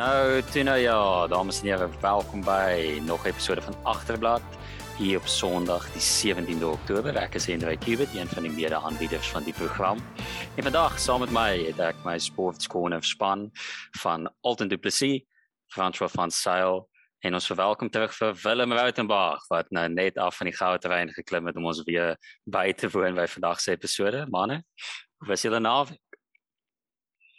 Nou, Tina ja, dames en here, welkom by nog 'n episode van Agterblad hier op Sondag die 17de Oktober. Ek is Hendrik Kubit, een van die mede-aanbieders van die program. En vandag saam met my het ek my sportskoner span van Alton Du Plessis, François van Sail en ons verwelkom terug vir Willem Rautenbach wat nou net af van die goue terrein geklim het om ons weer by te woon by vandag se episode. Manne, hoe was julle naweek?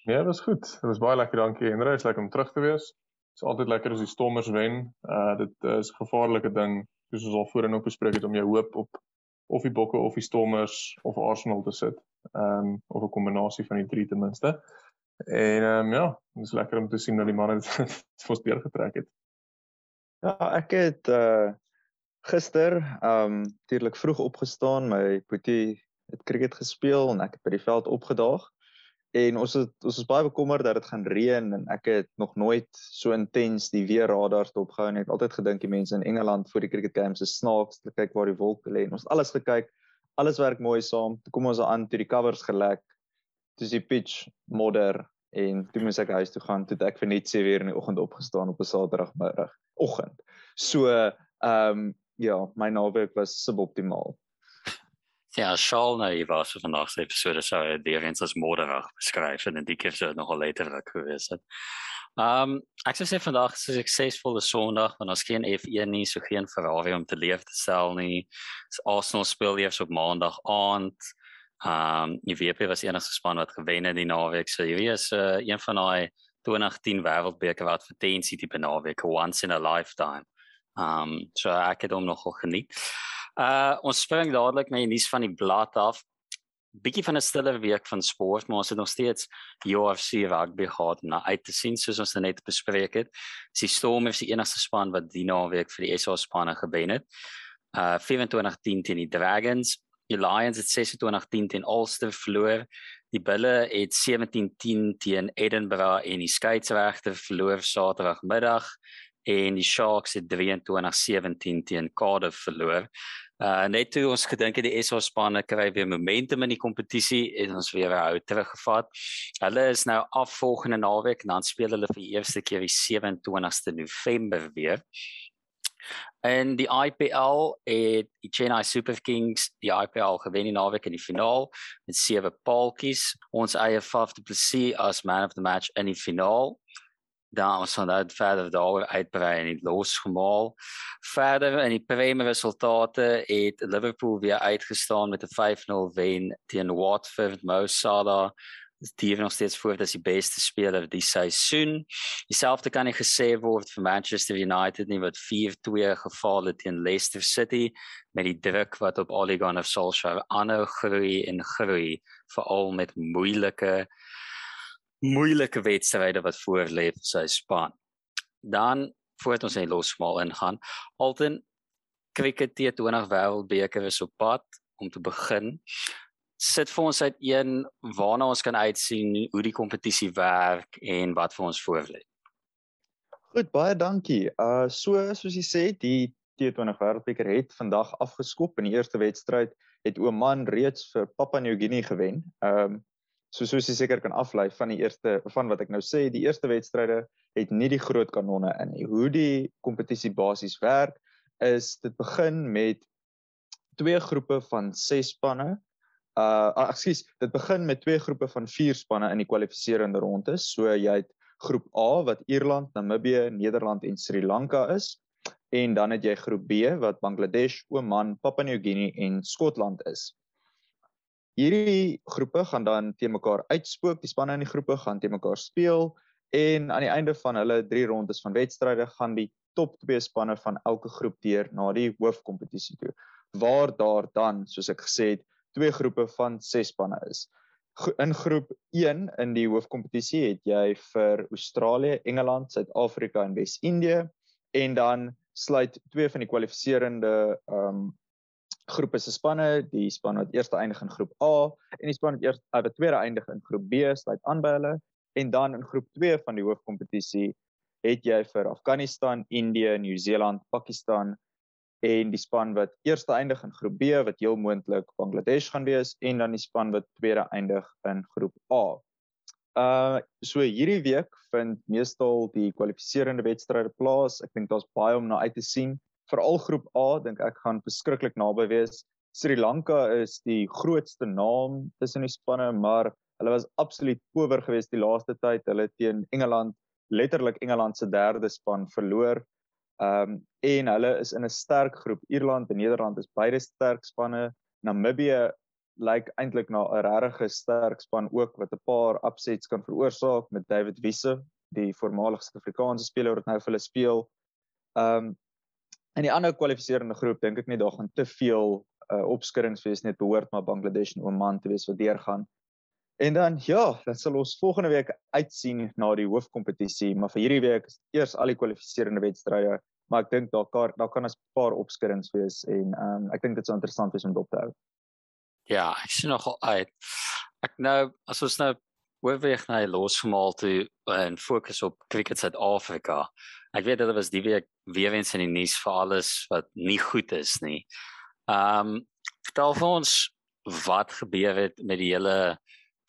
Ja, dit was goed. Dit was baie lekker, dankie. En dit is lekker om terug te wees. Dit is altyd lekker as die Stormers wen. Uh dit is 'n gevaarlike ding, soos ons al voorheen op bespreek het om jou hoop op of die Bokke of die Stormers of Arsenal te sit. Ehm um, of 'n kombinasie van die drie ten minste. En ehm um, ja, dit is lekker om te sien dat die manne dit vir ons deurgetrek het. Ja, ek het uh gister ehm um, natuurlik vroeg opgestaan, my boetie het cricket gespeel en ek het by die veld opgedaag en ons het ons is baie bekommerd dat dit gaan reën en ek het nog nooit so intens die weer radars opgehou en ek het altyd gedink die mense in Engeland voor die cricket games is snaaks te kyk waar die wolke lê en ons alles gekyk alles werk mooi saam toe kom ons aan toe die covers gelek toe die pitch modder en toe moes ek huis toe gaan toe ek vir net 7 uur in die oggend opgestaan op 'n Saterdagmiddag oggend. So ehm um, ja my naweek was suboptimaal Ja, Shaul nou hier was vir vandag se episode sou hy die eens as moderig beskryf en dit keer sou nogal later ruk gewees het. Um ek sou sê vandag is 'n suksesvolle Sondag want ons geen F1 nie, so geen Ferrari om te leef te stel nie. Dis Arsenal speel eers op Maandag aand. Um die WP was enigste span wat gewen het die naweek. So hierdie is uh, een van daai 2010 wêreldbeker wat vir tensie tipe naweek once in a lifetime. Um so ek het hom nogal geniet. Uh ons spring dadelik na die nuus van die blad af. Bietjie van 'n stiller week van sport, maar ons het nog steeds UFC rugby gehad na uit te sien soos ons net bespreek het. Die Stormers is die enigste span wat die naweek vir die SA spanne gewen het. Uh 24-10 teen die Dragons. Die Lions het 26-10 teen Ulster verloor. Die Bulle het 17-10 teen Edinburgh en die Skeieregter verloor Saterdagmiddag en die Sharks het 23-17 teen Cardiff verloor. Uh net toe ons gedink het die SA spanne kry weer momentum in die kompetisie en ons weer hou teruggevat. Hulle is nou af volgende naweek en dan speel hulle vir die eerste keer die 27ste November weer. En die IPL het die Chennai Super Kings die IPL gewen in naweek in die finaal met sewe paaltjies. Ons eie Faf du Plessis as man of the match in die finaal dan ons van dat verder daar uitbrei en dit losgemaal. Verder in die preme resultate het Liverpool weer uitgestaan met 'n 5-0 wen teen Watford. Mo Salah die nog steeds voor as die beste speler die seisoen. Dieselfde kan nie gesê word vir Manchester United nie wat 4-2 geval het teen Leicester City met die druk wat op Ole Gunnar Solskjaer aanhou groei en groei veral met moeilike moeilike wedstryde wat voor lê vir sy span. Dan voordat ons net losmaal ingaan, Alton Cricket T20 Wêreldbeker is op pad om te begin. Sit vir ons uit een waarna ons kan uitsien hoe die kompetisie werk en wat vir ons voorlê. Goed, baie dankie. Uh so soos jy sê, die T20 Wêreldbeker het vandag afgeskop in die eerste wedstryd het Oman reeds vir Papua New Guinea gewen. Ehm um, so soos jy seker kan aflei van die eerste van wat ek nou sê, die eerste wedstryde het nie die groot kanonne in nie. Hoe die kompetisie basies werk is dit begin met twee groepe van 6 spanne. Uh ekskuus, dit begin met twee groepe van 4 spanne in die kwalifiserende ronde. So jy het groep A wat Ierland, Namibië, Nederland en Sri Lanka is en dan het jy groep B wat Bangladesh, Oman, Papua New Guinea en Skotland is. Hierdie groepe gaan dan teen mekaar uitspook. Die spanne in die groepe gaan teen mekaar speel en aan die einde van hulle 3 rondes van wedstryde gaan die top 2 spanne van elke groep deur na die hoofkompetisie toe. Waar daar dan, soos ek gesê het, twee groepe van 6 spanne is. In groep 1 in die hoofkompetisie het jy vir Australië, Engeland, Suid-Afrika en Wes-Indië en dan sluit twee van die kwalifiserende ehm um, groepe se spanne, die span wat eerste eindig in groep A en die span wat eers uh, wat tweede eindig in groep B sluit aan by hulle en dan in groep 2 van die hoofkompetisie het jy vir Afghanistan, Indië, Nieu-Seeland, Pakistan en die span wat eerste eindig in groep B wat heel moontlik Bangladesh gaan wees en dan die span wat tweede eindig in groep A. Uh so hierdie week vind meestal die kwalifiserende wedstryde plaas. Ek dink daar's baie om na uit te sien. Veral groep A dink ek gaan verskriklik naby wees. Sri Lanka is die grootste naam tussen die spanne, maar hulle was absoluut power geweest die laaste tyd. Hulle teen Engeland, letterlik Engeland se derde span verloor. Ehm um, en hulle is in 'n sterk groep. Ierland en Nederland is beide sterk spanne. Namibië lyk like eintlik na 'n regtig sterk span ook wat 'n paar upsets kan veroorsaak met David Wisse, die voormalige Suid-Afrikaanse speler wat nou vir hulle speel. Ehm um, in die ander kwalifiserende groep dink ek nie daar gaan te veel uh, opskurings wees net behoort maar Bangladesh en Oman te wees wat deurgaan. En dan ja, dan sal ons volgende week uitsien na die hoofkompetisie, maar vir hierdie week is eers al die kwalifiserende wedstryde, maar ek dink daar kan daar kan 'n paar opskurings wees en ehm um, ek dink dit sou interessant wees om dop te hou. Ja, ek sien nogal uit. Ek nou as ons nou oorweeg na losgemaal toe en fokus op cricket Suid-Afrika. Ek weet hulle was die week weer eens in die nuus vir alles wat nie goed is nie. Ehm um, vertel vir ons wat gebeur het met die hele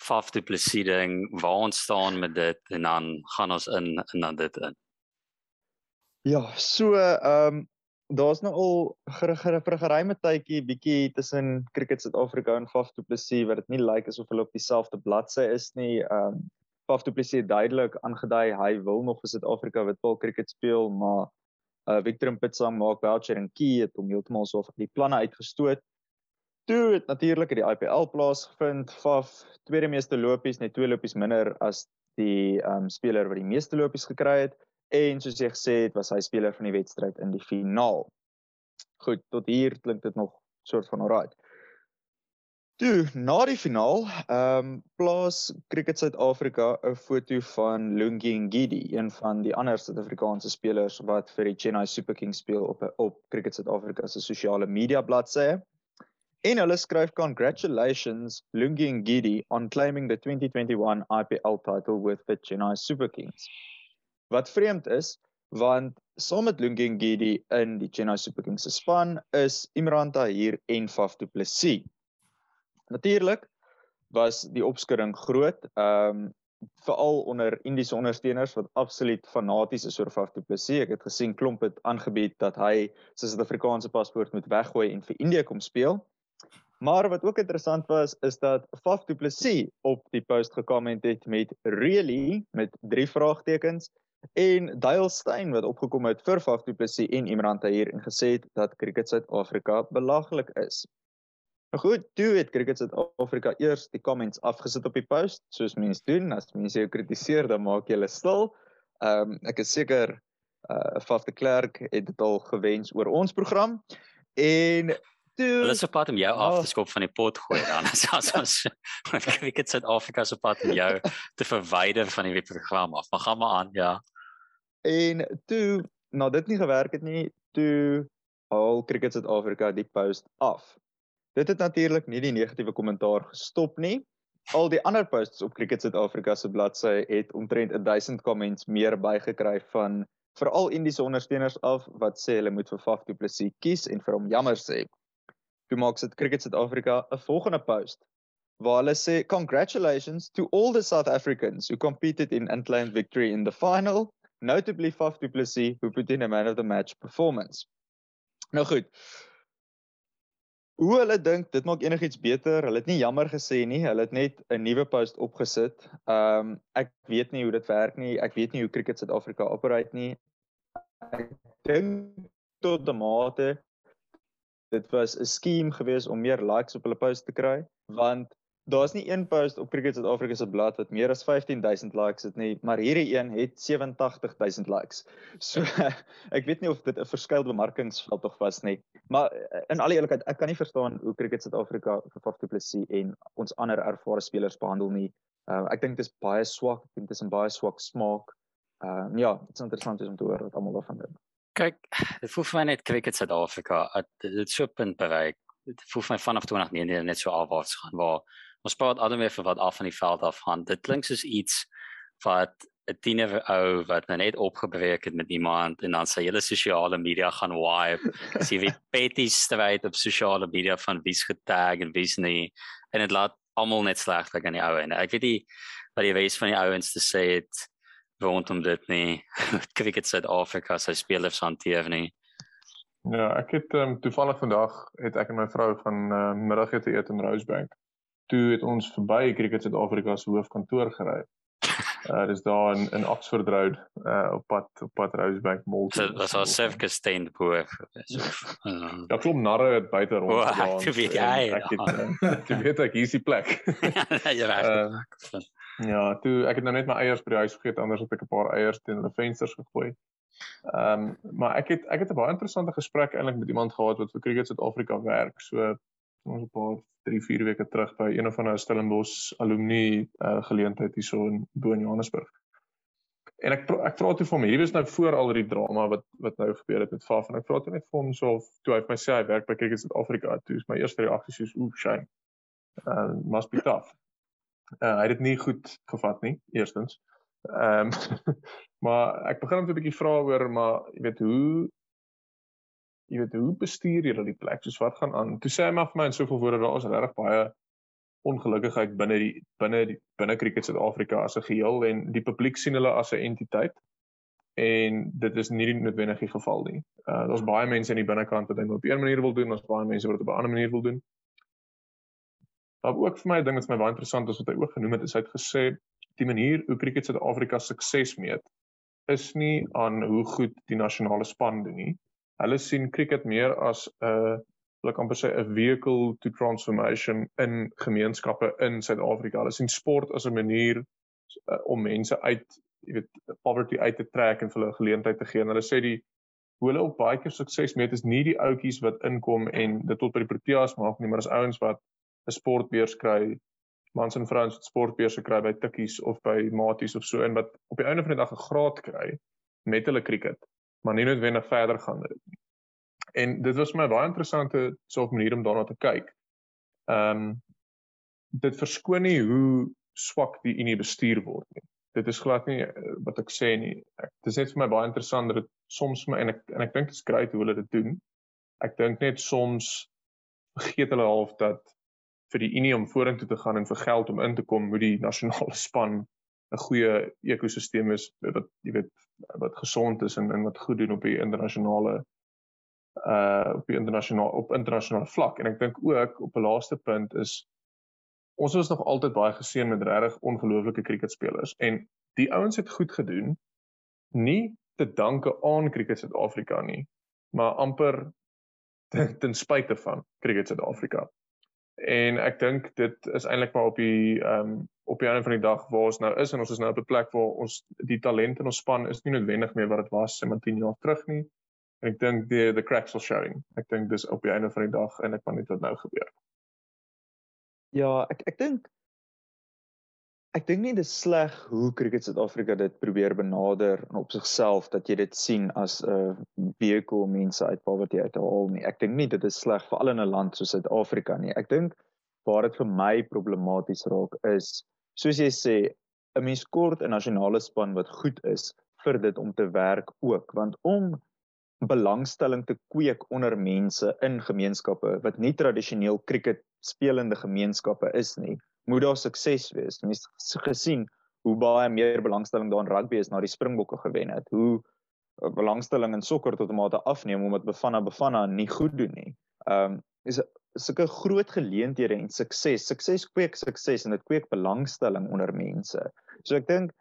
Faf du Plessis ding, waar ons staan met dit en dan gaan ons in en dan dit in. Ja, so ehm um, daar's nou al geruime tydjie bietjie tussen Cricket Suid-Afrika en Faf du Plessis wat dit nie lyk like asof hulle op dieselfde bladsy is nie. Ehm um, Faf du Plessis het duidelik aangedui hy wil nog vir Suid-Afrika witbal cricket speel, maar uh Victor Mpitsang maak Belcher en Key het hom heeltemal so van die planne uitgestoot. Toe het natuurlik die IPL plaasgevind. Faf tweede meeste lopies, net twee lopies minder as die um speler wat die meeste lopies gekry het en soos jy gesê het, was hy speler van die wedstryd in die finaal. Goed, tot hier klink dit nog soort van alright. Toe na die finaal, ehm um, plaas Cricket Suid-Afrika 'n foto van Lungi Ngidi, een van die ander Suid-Afrikaanse spelers wat vir die Chennai Super Kings speel op op Cricket Suid-Afrika se sosiale media bladsy. En hulle skryf congratulations Lungi Ngidi on claiming the 2021 IPL title with the Chennai Super Kings. Wat vreemd is, want saam met Lungi Ngidi in die Chennai Super Kings se span is Imran Tahir en Faf du Plessis. Natuurlik was die opskudding groot. Ehm um, veral onder Indiese ondersteuners wat absoluut fanaties is oor Faf du Plessis. Ek het gesien klomp het aangebied dat hy sy Suid-Afrikaanse paspoort moet weggooi en vir Indië kom speel. Maar wat ook interessant was is dat Faf du Plessis op die post gekomment het met really met drie vraagtekens en Dale Steyn wat opgekom het vir Faf du Plessis en Imran Tahir en gesê het dat Cricket Suid-Afrika belaglik is. Goed, toe het Cricket Suid-Afrika eers die comments afgesit op die post, soos mense doen. As mense jou kritiseer, dan maak jy hulle stil. Ehm um, ek is seker uh Faf de Klerk het dit al gewens oor ons program. En toe Hulle se pad om jou af te skop van die pot gooi dan. As ons Cricket Suid-Afrika se pad om jou te verwyder van die program af. Maar gaan maar aan, ja. En toe nou dit nie gewerk het nie, toe haal Cricket Suid-Afrika die post af. Dit het natuurlik nie die negatiewe kommentaar gestop nie. Al die ander posts op Cricket Suid-Afrika se bladsy het omtrent 1000 comments meer bygekry van veral Indiese ondersteuners af wat sê hulle moet vir Faf du Plessis kies en vir hom jammer sê. Toe maak dit Cricket Suid-Afrika 'n volgende post waar hulle sê congratulations to all the South Africans who competed in unplanned victory in the final, notably Faf du Plessis who put in a man of the match performance. Nou goed, Hoe hulle dink dit maak enigiets beter. Hulle het nie jammer gesê nie. Hulle het net 'n nuwe post opgesit. Ehm um, ek weet nie hoe dit werk nie. Ek weet nie hoe Cricket Suid-Afrika operate nie. Ek dink tot die mate dit was 'n skema geweest om meer likes op hulle post te kry want daar's nie een post op Cricket South Africa se blad wat meer as 15000 likes het nie, maar hierdie een het 87000 likes. So ek weet nie of dit 'n verskeie bemarkingsveld tog was nie. Maar eh, in alle eerlikheid, ek kan nie verstaan hoe Cricket South Africa vir Faf du Plessis en ons ander ervare spelers behandel nie. Uh, ek dink dit is baie swak, ek dink dit is 'n baie swak smaak. Uh ja, dit is interessant om te hoor wat almal daarvan dink. Kyk, dit voel vir my net Cricket South Africa het dit so punt bereik. Dit voel vir my vanaf 2019 net so afwaarts gaan waar ons praat almal weer vir wat af van die veld af gaan. Dit klink soos iets wat 'n tiener ou wat nou net opgebreek het met iemand en dan sy hele sosiale media gaan wipe. Sy wie petty stryd op sosiale media van wie's getag en wie's nie en dit laat almal net sleg lyk aan die ou en ek weet nie wat die wys van die ouens te sê het rondom dit nie. Cricket Suid-Afrika se spelers hanteer nie. Ja, ek het um, toevallig vandag het ek en my vrou van uh, middagete eet in Rosebank. Toe het ons verby Cricket Suid-Afrika se hoofkantoor gery. Uh dis daar in in Oxford Road uh op pad op pad Rosebank Mall. So was our Sevke stain poor. Ja, klop narre het buite rond oh, gedaan. Ek weet jy. Ek het jy weet ek hier's die plek. ja, reg. Uh, ja, toe ek het nou net my eiers by die huis vergeet anders het ek 'n paar eiers teen hulle vensters gegooi. Ehm um, maar ek het ek het 'n baie interessante gesprek eintlik met iemand gehad wat vir Cricket Suid-Afrika werk. So ons 'n paar 3 4 weke terug by een of ander Stellenbosch alumni uh, geleentheid hierso in Bo in Johannesburg. En ek ek vra toe vir hom, hierdie was nou voor al die drama wat wat nou gebeur het met Faf en ek vra toe net vir hom so of toe hy vir my sê hy werk by Cricket Suid-Afrika, toe is my eerste reaksie soos oef shame. Uh must be tough. Uh hy het dit nie goed gevat nie, eerstens. Ehm um, maar ek begin om 'n bietjie vra oor maar jy weet hoe jy weet hoe bestuur jy die plek? Soos wat gaan aan? Toe sê hy maar vir my in soveel woorde daar is regtig baie ongelukkigheid binne die binne die binne cricket Suid-Afrika as 'n geheel en die publiek sien hulle as 'n entiteit en dit is nie noodwendig die geval nie. Uh daar's baie mense in die binnekant wat dit op 'n manier wil doen, daar's baie mense wat dit op 'n ander manier wil doen. Maar ook vir my 'n ding wat vir my baie interessant is wat hy ook genoem het, is hy het gesê die manier hoe cricket Suid-Afrika sukses meet is nie aan hoe goed die nasionale span doen nie. Hulle sien cricket meer as 'n uh, hulle kan sê 'n vehicle to transformation in gemeenskappe in Suid-Afrika. Hulle sien sport as 'n manier uh, om mense uit, jy weet, poverty uit te trek en vir hulle geleentheid te gee. En hulle sê die hoe hulle op baie keer sukses meet is nie die ouetjies wat inkom en dit tot by die Proteas maak nie, maar as ouens wat 'n sportbeurs kry mans en vrouens wat sportbeurse kry by Tikkies of by Maties of so en wat op die einde van die dag 'n graad kry met hulle cricket, maar nie noodwendig verder gaan dit nie. En dit was my baie interessante so 'n manier om daarna te kyk. Ehm um, dit verskoon nie hoe swak die unie bestuur word nie. Dit is glad nie eh, wat ek sê nie. Ek dis net vir my baie interessant dat dit soms my en ek en ek dink dit is great hoe hulle dit doen. Ek dink net soms vergeet hulle half dat vir die Unie om vorentoe te gaan en vir geld om in te kom, moet die nasionale span 'n goeie ekosisteem is wat jy weet wat gesond is en en wat goed doen op die internasionale uh op die internasionale op internasionale vlak. En ek dink ook op 'n laaste punt is ons is nog altyd baie geseën met regtig ongelooflike cricketspelers en die ouens het goed gedoen nie te danke aan Cricket Suid-Afrika nie maar amper ten, ten spyte van Cricket Suid-Afrika en ek dink dit is eintlik maar op die ehm um, op die einde van die dag waar ons nou is en ons is nou op 'n plek waar ons die talent in ons span is nie noodwendig meer wat dit was sê maar 10 jaar terug nie. En ek dink die the cracks are showing. Ek dink dis op die einde van die dag en ek kan net wat nou gebeur. Ja ek ek dink Ek dink nie dit is sleg hoe Cricket Suid-Afrika dit probeer benader en op sigself dat jy dit sien as 'n uh, vehicle mense uit poverty uit te haal nie. Ek dink nie dit is sleg vir al in 'n land soos Suid-Afrika nie. Ek dink waar dit vir my problematies raak is soos jy sê 'n mens kort 'n nasionale span wat goed is vir dit om te werk ook want om belangstelling te kweek onder mense in gemeenskappe wat nie tradisioneel cricket spelende gemeenskappe is nie moet daar sukses wees. Mens gesien hoe baie meer belangstelling daar in rugby is na die Springbokke gewen het. Hoe eh, belangstelling in sokker tot 'n mate afneem omdat Bafana Bafana nie goed doen nie. Ehm um, is sulke groot geleenthede en sukses. Sukses kweek sukses en dit kweek belangstelling onder mense. So ek dink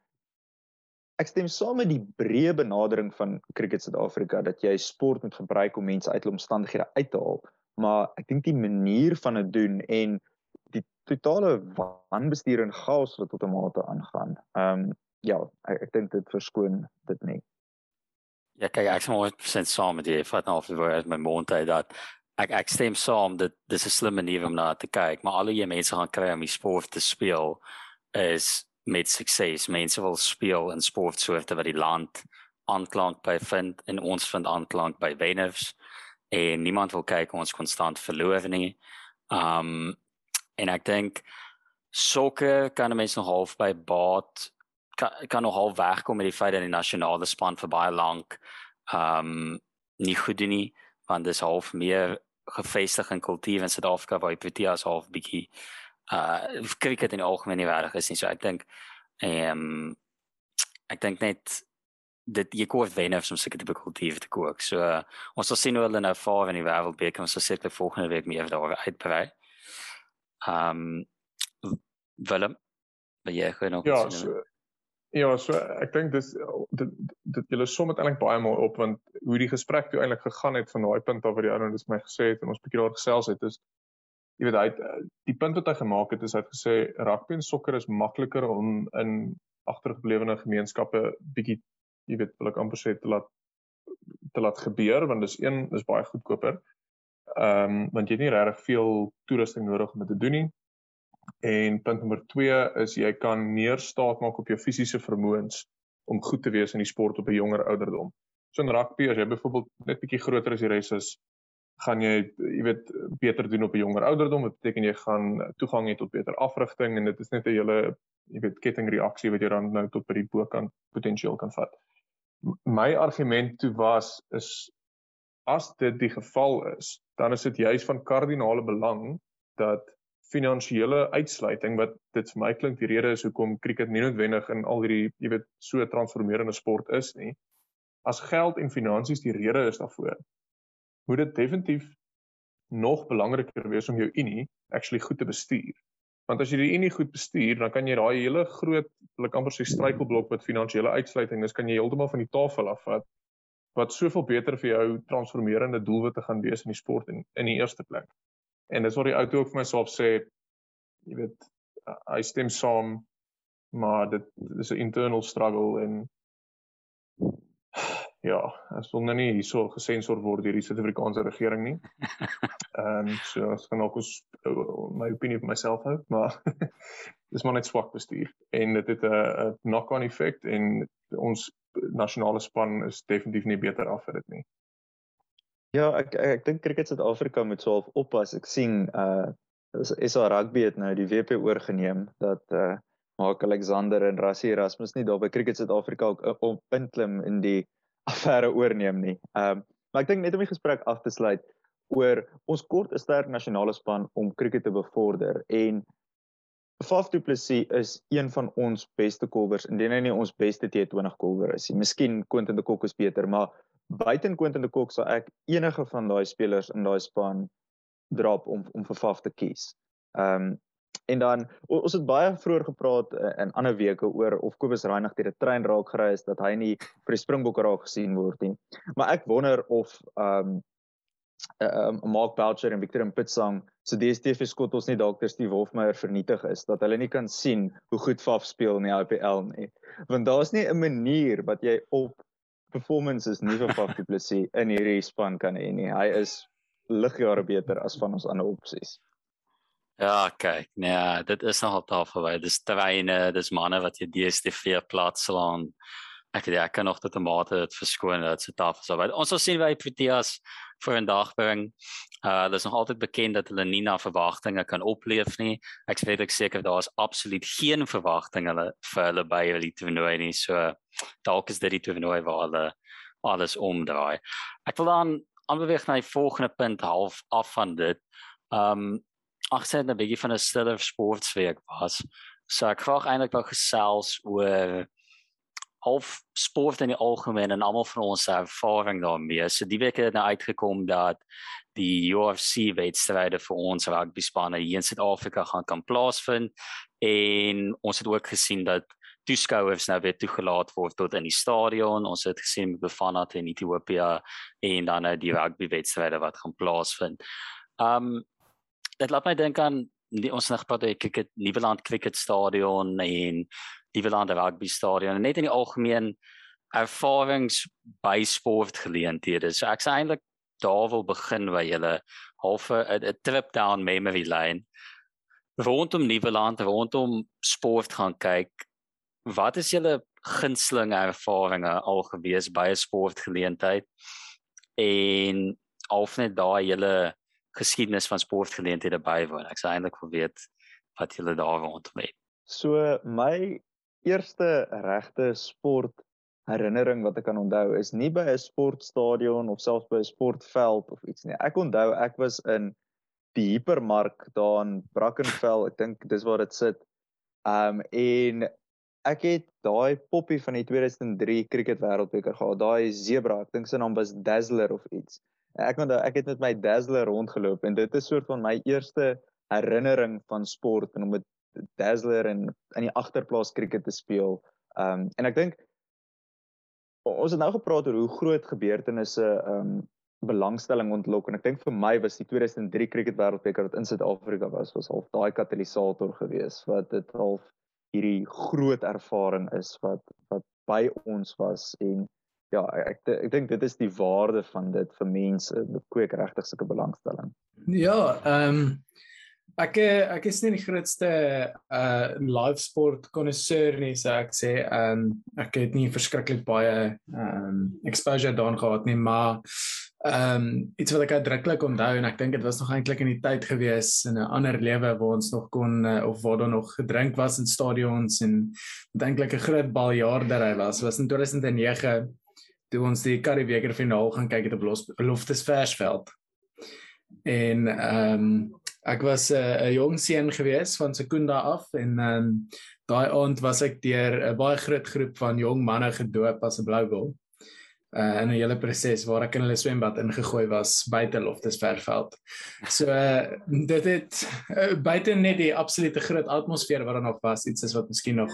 ek stem saam met die breë benadering van Cricket Suid-Afrika dat jy sport moet gebruik om mense uit hulle omstandighede uit te haal, maar ek dink die manier van dit doen en totale wanbestuur en chaos wat tot 'n mate aangaan. Ehm um, ja, ek, ek dink dit verskoon dit nie. Ja, kyk, ek maar sent saam met jy vat nou of jy uit my mond uit dat ek ek stem saam dat dis 'n slim manier om na te kyk, maar al die mense gaan kry om die sport te speel is met sukses. Mense wil speel in sportsoorte wat die land aanklank by vind en ons vind aanklank by wenners en niemand wil kyk ons konstant verloor nie. Um en ek dink sokker kan mense nog half by baat kan, kan nog half wegkom met die feit dat die nasionale span vir baie lank ehm um, nie goed doen nie want dis half meer gefestig in kultuur in Suid-Afrika waar die Proteas half bietjie uh cricket in die algemeen nie reg is nie so ek dink Ehm um, ek dink net dit jy koop wen of soms seker tipe kultief te kook. So uh, ons sal sien hoe hulle nou vaar in die wêreldbeker. Ons sal seker volgende week meer daaroor uitbrei. Um, Willem, wil jy gou nog Ja, so, ja, so ek dink dis dit dit julle som dit eintlik baie mooi op want hoe die gesprek toe eintlik gegaan het van daai punt af wat die ou nou dis my gesê het en ons bietjie daar gesels het is jy weet hy het, die punt wat hy gemaak het is hy het gesê rugby en sokker is makliker om in agtergeblewene gemeenskappe bietjie jy weet wil ek amper sê te laat te laat gebeur want dis een is baie goedkoper. Ehm um, want jy het nie regtig veel toerusting nodig om dit te doen nie. En punt nommer 2 is jy kan meer staat maak op jou fisiese vermoëns om goed te wees in die sport op 'n jonger ouderdom. So in rugby as jy byvoorbeeld net bietjie groter as die res is, gaan jy jy weet beter doen op 'n jonger ouderdom. Dit beteken jy gaan toegang hê tot beter afrigting en dit is net 'n hele jy weet kettingreaksie wat jy dan nou tot by die bokant potensieel kan vat my argument toe was is as dit die geval is, dan is dit juis van kardinale belang dat finansiële uitsluiting wat dit vir my klink die rede is hoekom cricket nie noodwendig in al hierdie jy weet so transformerende sport is nie. As geld en finansies die rede is daarvoor, moet dit definitief nog belangriker wees om jou unie actually goed te bestuur. Want as jy die unie goed bestuur, dan kan jy daai hele groot, ek amper sê struikelblok met finansiële uitsluiting, dis kan jy heeltemal van die tafel afvat wat soveel beter vir jou transformerende doelwitte gaan wees in die sport in in die eerste plek. En dis wat die ou toe ook vir myself sê, jy weet, hy stem saam, maar dit is 'n internal struggle en ja, as wil nou nie hierso gesensor word deur die Suid-Afrikaanse regering nie. Ehm um, so as kan ook ons my opinie vir myself hou, maar dis maar net swak bestuur en dit het 'n knock-on effek en ons nasionale span is definitief nie beter af vir dit nie. Ja, ek ek, ek dink cricket Suid-Afrika moet sou oppas. Ek sien uh is al rugby het nou die WP oorgeneem dat uh Mark Alexander en Rassie Erasmus nie daar by cricket Suid-Afrika ook op inklim in die affære oorneem nie. Ehm um, maar ek dink net om die gesprek af te sluit oor ons kort 'n sterk nasionale span om cricket te bevorder en Faf du Plessis is een van ons beste kolwers indien hy nie ons beste T20 kolwer is nie. Miskien Quentin de Kock is beter, maar buiten Quentin de Kock sal ek enige van daai spelers in daai span drop om om vir Faf te kies. Ehm um, En dan ons het baie vroeër gepraat uh, in ander weke oor of Kobus Reinig deur 'n trein raak gery is dat hy nie vir die Springbokke raak gesien word nie. Maar ek wonder of ehm um, uh, Mark Boucher en Victor Pitsang se so DStv skot ons nie dalk Steve Hofmeyer vernietig is dat hulle nie kan sien hoe goed Faf speel in die IPL nie. Want daar's nie 'n manier wat jy op performances nie vir Faf Du Plessis in hierdie span kan hê nie. Hy is ligjare beter as van ons ander opsies. Ja, kyk, nee, dit is nogal taal verby. Dis treine, dis manne wat jy DStv plaas slaan. Ek weet ek kan nog tot 'n mate dit verskoon dat se tafel sou. Ons sal sien wie Proteas vir 'n dag bring. Uh dis nog altyd bekend dat hulle nie na verwagtinge kan opleef nie. Ek weet ek seker daar is absoluut geen verwagtinge hulle vir hulle by die toernooi nie. So dalk is dit die toernooi waar hulle alles omdraai. Ek wil dan aanbeweeg na die volgende punt half af van dit. Um ag sê 'n bietjie van 'n stiller sportweek was. So ek graag eintlik wou gesels oor half sport in die algemeen en almal van ons ervaring daarmee. So die week het nou uitgekom dat die UFC wedstryde vir ons rugby spanne hier in Suid-Afrika gaan kan plaasvind en ons het ook gesien dat toeskouers nou weer toegelaat word tot in die stadion. Ons het gesien Bafana teen Ethiopië en dan nou die rugby wedstryde wat gaan plaasvind. Um dit laat my dink aan die, ons nog praat oor cricket Nieuweland cricket stadion en Nieuweland rugby stadion en net in die algemeen ervarings by sportgeleenthede. So ek sê eintlik daar wil begin jy 'n halfe 'n trip down memory lane rondom Nieuweland rondom sport gaan kyk. Wat is julle gunsteling ervarings al gewees by 'n sportgeleentheid? En of net daai julle geskiedenis van sportgeleenthede bywoon. Ek sou eintlik wil weet wat julle daar rondom het. So my eerste regte sport herinnering wat ek kan onthou is nie by 'n sportstadion of selfs by 'n sportveld of iets nie. Ek onthou ek was in die hipermark daar in Brackenfell. Ek dink dis waar dit sit. Um en ek het daai poppie van die 2003 cricket wêreldbeker gehad. Daai zebra, ek dink sy naam was Dazzler of iets. Ek onthou ek het met my Dazzler rondgeloop en dit is soort van my eerste herinnering van sport en om met Dazzler en in die agterplaas cricket te speel. Ehm um, en ek dink ons het nou gepraat oor hoe groot gebeurtenisse ehm um, belangstelling ontlok en ek dink vir my was die 2003 cricket wêreldbeker wat in Suid-Afrika was was half daai katalisator geweest wat dit half hierdie groot ervaring is wat wat by ons was en ja ek, ek dink dit is die waarde van dit vir mense dit kweek regtig sulke belangstelling. Ja, ehm um, ek ek is nie die grootste uh live sport connoisseur nie so ek sê ehm um, ek het nie verskriklik baie ehm um, exposure daaraan gehad nie maar ehm um, iets wat ek uitdruklik onthou en ek dink dit was nog eintlik in die tyd gewees in 'n ander lewe waar ons nog kon uh, of waar daar nog gedrink was in stadions en eintlik 'n groot baljaardery was was in 2009 toe ons die Karibeker finaal gaan kyk het op Loftus Versveld. En ehm um, ek was 'n uh, jong seun gewees van Sekunda af en ehm um, daai aand was ek deur 'n baie groot groep van jong manne gedoop as 'n blou goal uh, in 'n hele proses waar ek in hulle swembad ingegooi was buite Loftus Verveld. So uh, dit het uh, buite net die absolute groot atmosfeer wat daar nog was, iets is wat miskien nog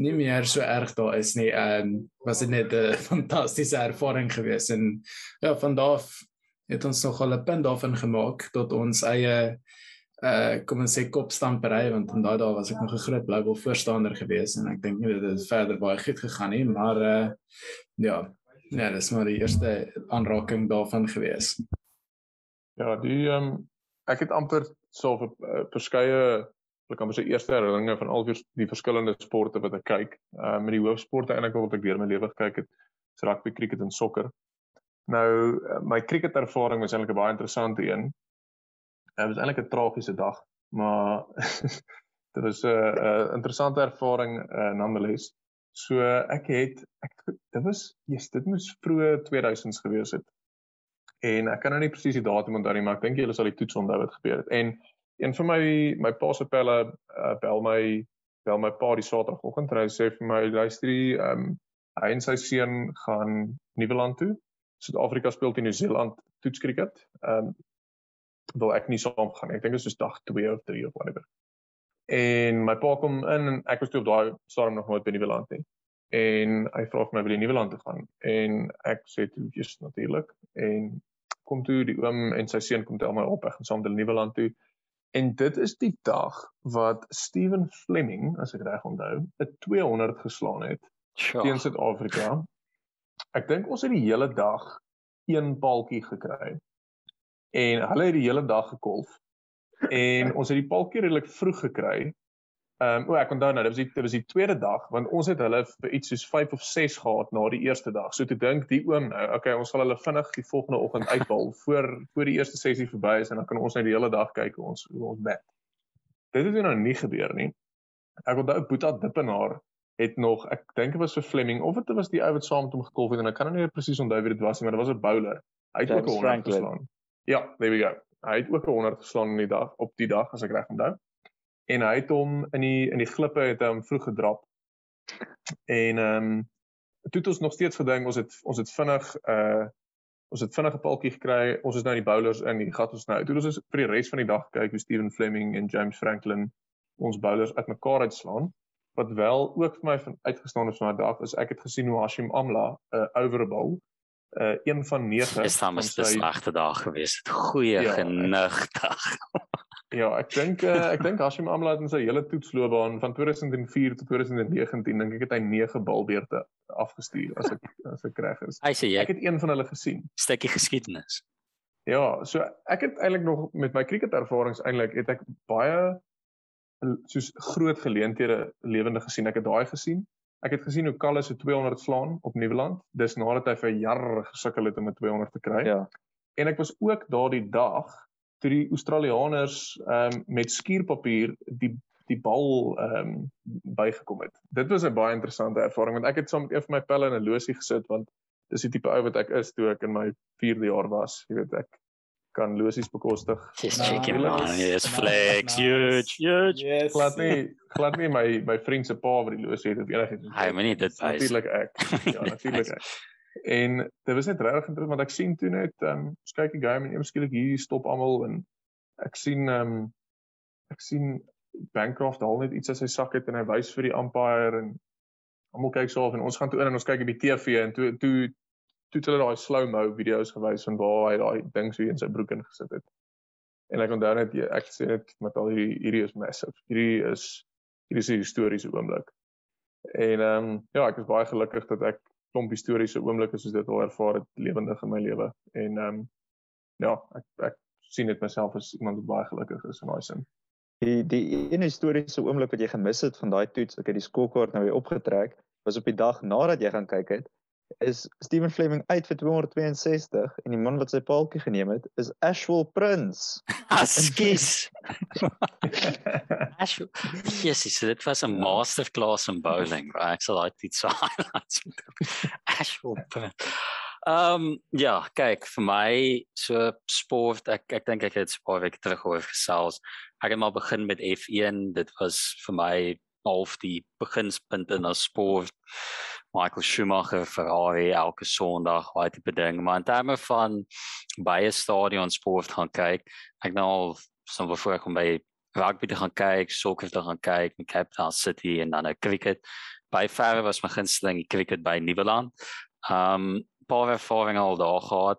nie meer so erg daar is nie. Ehm um, was dit net 'n fantastiese ervaring geweest en ja, van daar af het ons nog al 'n punt daarvan gemaak tot ons eie uh kom ons sê kopstampery want in daai dae was ek nog 'n groot Blue voorstander geweest en ek dink nie dit het verder baie goed gegaan nie, maar uh ja, Ja, dis maar die eerste aanraking daarvan gewees. Ja, die ehm um, ek het amper so uh, verskeie ek kan sê eerste herinneringe van al die verskillende sporte wat ek kyk. Ehm uh, met die hoofsporte eintlik wat ek deur my lewe gekyk het, is rugby, cricket en sokker. Nou uh, my cricket ervaring was eintlik 'n baie interessante een. Dit was eintlik 'n tragiese dag, maar dit was 'n uh, uh, interessante ervaring uh, nonetheless. So ek het ek dit was yes, dit moes vroeë 2000s gewees het. En ek kan nou nie presies die datum onthou nie, maar ek dink julle sal die toets onthou wat gebeur het. En een van my my pa se pelle uh, bel my bel my pa die Saterdagoggend en hy sê vir my luister ehm um, hy en sy seun gaan Nieuweland toe. Suid-Afrika speel teen Nieu-Seeland toets cricket. Ehm um, wil ek nie saam gaan nie. Ek dink dit is soos dag 2 of 3 of whatever. En my pa kom in en ek was toe op daai stadium nog nooit by die Nieuweland nie. En hy vra vir my wil jy Nieuweland toe gaan? En ek sê toe jy's natuurlik en kom toe die oom en sy seun kom tel my op ek gaan saam met die Nieuweland toe. En dit is die dag wat Steven Fleming, as ek reg onthou, 'n 200 geslaan het teen Suid-Afrika. Ek dink ons het die hele dag een paaltjie gekry. En hulle het die hele dag gekolf en ons het die palkie redelik vroeg gekry. Ehm um, o ek onthou nou, dit was die dit was die tweede dag want ons het hulle vir iets soos 5 of 6 gehad na die eerste dag. So toe dink die oom nou, okay, ons sal hulle vinnig die volgende oggend uithaal voor voor die eerste sessie verby is en dan kan ons net die hele dag kyk hoe ons hoe ons bed. Dit het nou nie gebeur nie. Ek onthou Boeta Dippenaar het nog ek dink dit was vir Fleming of dit was die ou wat saam met hom gekolf het en ek kan nou nie presies onthou wie dit was nie, maar dit was 'n bowler. Hy het ook 'n honderd geslaan. Ja, there we go hy het ook 'n 100 geslaan in die dag op die dag as ek reg onthou. En hy het hom in die in die glippe het hom vroeg gedrap. En ehm um, toe het ons nog steeds gedink ons het ons het vinnig uh ons het vinnig 'n paltjie gekry. Ons is nou in die bowlers in die gat ons nou. Toe ons is vir die res van die dag kyk hoe Steven Fleming en James Franklin ons bowlers uitmekaar uitslaan. Wat wel ook vir my van uitgestaan het van daai dag is ek het gesien hoe Hashim Amla 'n uh, overball uh een van 9 is dan 'n slegte dag gewees. Goeie ja, genug dag. ja, ek dink uh, ek dink Hashim Amla het in sy hele toetsloopbaan van 2004 tot 2019 dink ek het hy 9 balbeurte afgestuur as ek as ek reg is. Hy sê jy ek het een van hulle gesien. Stukkie geskiedenis. Ja, so ek het eintlik nog met my cricket ervarings eintlik het ek baie soos groot geleenthede lewende gesien. Ek het daai gesien. Ek het gesien hoe Kalle se 200 slaan op Nieuweland. Dis nadat hy vir jare gesukkel het om 'n 200 te kry. Ja. En ek was ook daardie dag toe die Australiërs ehm um, met skuurpapier die die bal ehm um, bygekom het. Dit was 'n baie interessante ervaring want ek het saam met een van my pelle in 'n losie gesit want dis die tipe ou wat ek is toe ek in my 4de jaar was, jy weet ek kan losies bekostig. Just checking nice, man. Yes, flex, huge, huge. Yes. Glad nie glad nie my my vriend se pa wat die losie het of enigiets. Hy moet nie dit wys. Natuurlik ek. Ja, natuurlik ek. En dit was net regtig interessant want ek sien toe net ehm um, ons kyk die game en eers skielik hier stop almal en ek sien ehm um, ek sien Bancroft haal net iets uit sy sak uit en hy wys vir die umpire en almal kyk so af en ons gaan toe in en ons kyk op die TV en toe toe toe het hulle daai slow-mo video's gewys van waar hy daai ding so in sy broek ingesit het. En ek onthou net ek sê dit met al hierdie hierdie is massive. Hierdie is hierdie is 'n historiese oomblik. En ehm um, ja, ek is baie gelukkig dat ek klomp historiese oomblikke soos dit al ervaar het lewendig in my lewe. En ehm um, ja, ek ek sien dit myself as iemand wat baie gelukkig is in daai sin. Die die een historiese oomblik wat jy gemis het van daai toets, ek het die skoolkaart nou weer opgetrek, was op die dag nadat jy gaan kyk het, is Steven Fleming uit vir 262 en die man wat sy paaltjie geneem het is Ashwell Prince. Askies. Ash, Jesus, so dit was 'n masterclass in bowling. Right? Ek sal daai iets highlights moet doen. Ash. Ehm ja, kyk, vir my so sport, ek ek dink ek het 'n paar weke terug oor gesels. Ek het maar begin met F1. Dit was vir my half die beginspunt in 'n sport. Michael Schumacher, Ferrari elke Sondag, daai tipe ding. Maar in terme van baie stadion sport gaan kyk, ek nou al so voor kom by rugby te gaan kyk, sokker te gaan kyk, met Cape Town City en dan 'n cricket. By verre was my gunsteling die cricket by Nieuweland. Um paar ervaring al daar gehad.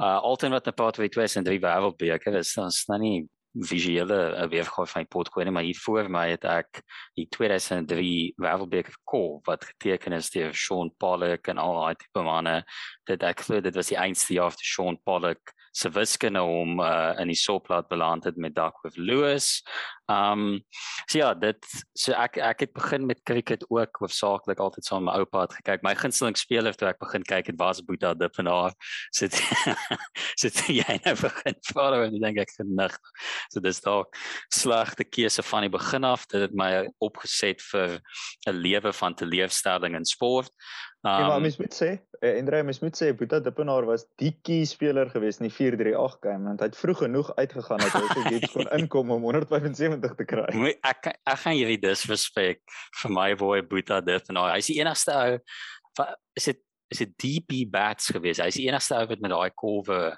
Uh altyd wat 'n paar twee twee en drie wêreldbeker is, is dan nie visuele weergawe van die potgoed maar hier voor my het ek die 2003 wêreldbeker kol wat geteken is deur Sean Pollock en al daai tipe manne. Dit ek glo dit was die einste jaar vir Sean Pollock se wiskunde om uh, in die soplaat beland het met Duckworth Lewis. Um so ja, dit so ek ek het begin met cricket ook hoofsaaklik altyd saam met my oupa het gekyk. My gunsteling speler toe ek begin kyk het was Boeta Dippenaar. So so jy nou begin follow en dink ek genig. So dis dalk slegte keuse van die begin af. Dit het my opgeset vir 'n lewe van teleurstelling in sport. Um, ja, maar Um, mens moet sê, eh, Andre, mens moet sê Boeta Dippenaar was die key speler geweest in die 438 game want hy het vroeg genoeg uitgegaan dat hy so iets kon inkom om 175 te kry. Moet ek ek gaan hierdie disrespek vir my boy Boeta dit en hy is die enigste ou is dit is dit DP bats gewees. Hy is die enigste ou wat met daai kolwe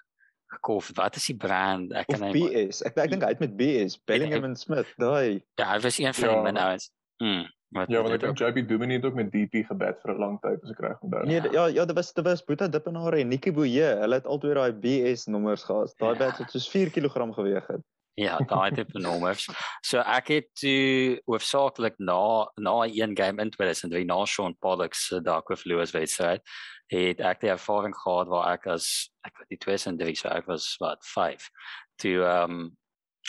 gekof. Wat is die brand? Ek Of kan nie BS. Ek ek dink hy het met BS, Bellingham en Smith, daai. Ja, hy was een van Ja. die ouens. Mm. Wat Ja, want ek dink JP Dumini het ook met DP gebed vir 'n lang tyd as ek reg onthou. Nee, ja, ja, dit was dit was Boeta Dippenaar en Nikki Boye. Hulle het albei daai BS nommers gehad. Daai Ja. bats het soos 4 kg geweg het. Ja, daai tipe nommers. So ek het toe hoofsaaklik na na een game in 2003 na Sean Pollock se Dark with Lewis wedstryd het ek die ervaring gehad waar ek as ek weet die 2003 so ek was wat 5 toe ehm um,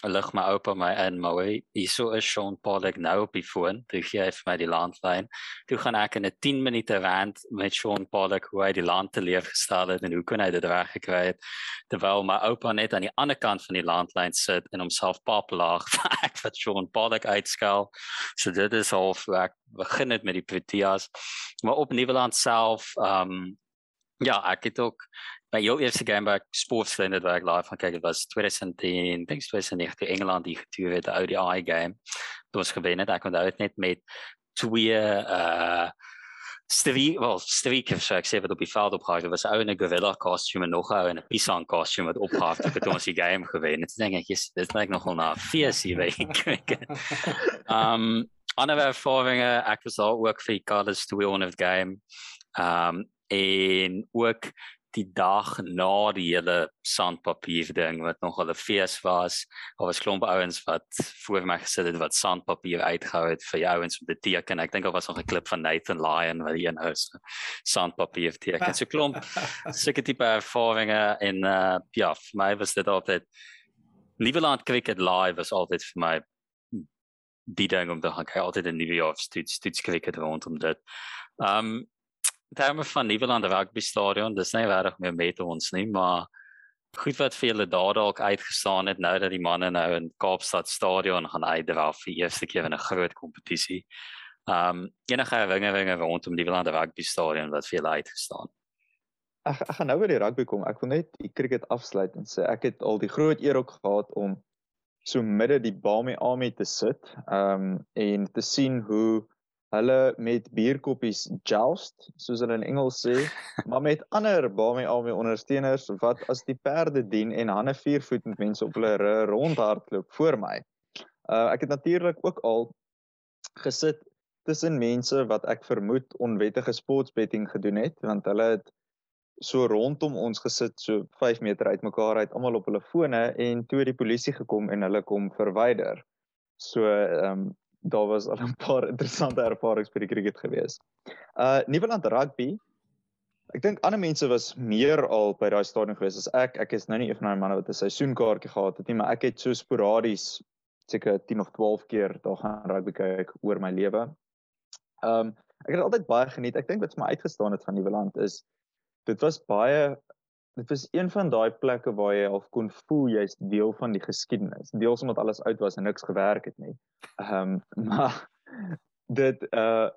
lig my oupa my in maar hy hierso is Sean Pollock nou op die foon. Toe gee hy vir my die landlyn. Toe gaan ek in 'n 10 minute rant met Sean Pollock hoe hy die land te leef gestel het en hoe kon hy dit reg gekry het. Terwyl my oupa net aan die ander kant van die landlyn sit en homself paplaag ek wat Sean Pollock uitskel. So dit is al ek begin het met die Proteas. Maar op Nieuweland self um, ja ek het ook my heel eerste game waar ek sportsvriende waar ek live van kyk het was 2010 dink 2009 toe Engeland die getuur het die ODI game toe ons gewen het ek onthou dit net met twee uh Stevie, wel, Stevie Kiff, so ek sê wat op die veld opgehaal het, was 'n ou in 'n gorilla kostuum en nog 'n ou in 'n pisang kostuum wat opgehaal het toe ons die game gewen het. Ek dink ek, yes, dit lyk nogal na 'n fees hier by cricket. Um ander ervarings, ek was daar ook vir die Carlos 200 game. Um en ook die dag na die hele sandpapier ding wat nog 'n fees was. Daar was klomp ouens wat voor my gesit het wat sandpapier uitgehou het vir ouens om te teken. Ek dink daar was nog 'n klip van Nathan Lyon wat die een ou se sandpapier teken. So klomp sulke tipe ervarings en uh ja, vir my was dit altyd Lieveland Cricket Live was altyd vir my die ding om te gaan kyk altyd 'n nuwe jaar stoets stoets cricket rondom dit. Um terme van Nieuweland Rugby Stadion, dis nie regtig meer met ons nie, maar goed wat vir julle daar dalk uitgestaan het nou dat die manne nou in Kaapstad Stadion gaan uitdra vir eerste keer in 'n groot kompetisie. Um enige herinneringe rondom Nieuweland Rugby Stadion wat vir julle uitgestaan? ek, ek gaan nou by die rugby kom. Ek wil net die cricket afsluit en sê ek het al die groot eer ook gehad om so midde die Bami Army te sit, ehm um, en te sien hoe hulle met bierkoppies joust, soos hulle in Engels sê, maar met ander Bami Army ondersteuners wat as die perde dien en hanne vier voet met mense op hulle rondhardloop voor my. Uh ek het natuurlik ook al gesit tussen mense wat ek vermoed onwettige sportsbetting gedoen het want hulle het so rondom ons gesit so 5 meter uitmekaar uit almal op hulle fone en toe die polisie gekom en hulle kom verwyder. So um, daar was al 'n paar interessante ervarings by die cricket gewees. Uh Nieuweland rugby. Ek dink ander mense was meer al by daai stadion gewees as ek. Ek is nou nie een van daai manne wat 'n seisoenkaartjie gehad het nie, maar ek het so sporadies seker 10 of 12 keer daar gaan rugby kyk oor my lewe. Um, ek het altyd baie geniet. Ek dink wat vir my uitgestaan het van Nieuweland is dit was baie dit was een van daai plekke waar jy half kon voel jy's deel van die geskiedenis. Deels omdat alles oud was en niks gewerk het nie. Ehm um, maar dit uh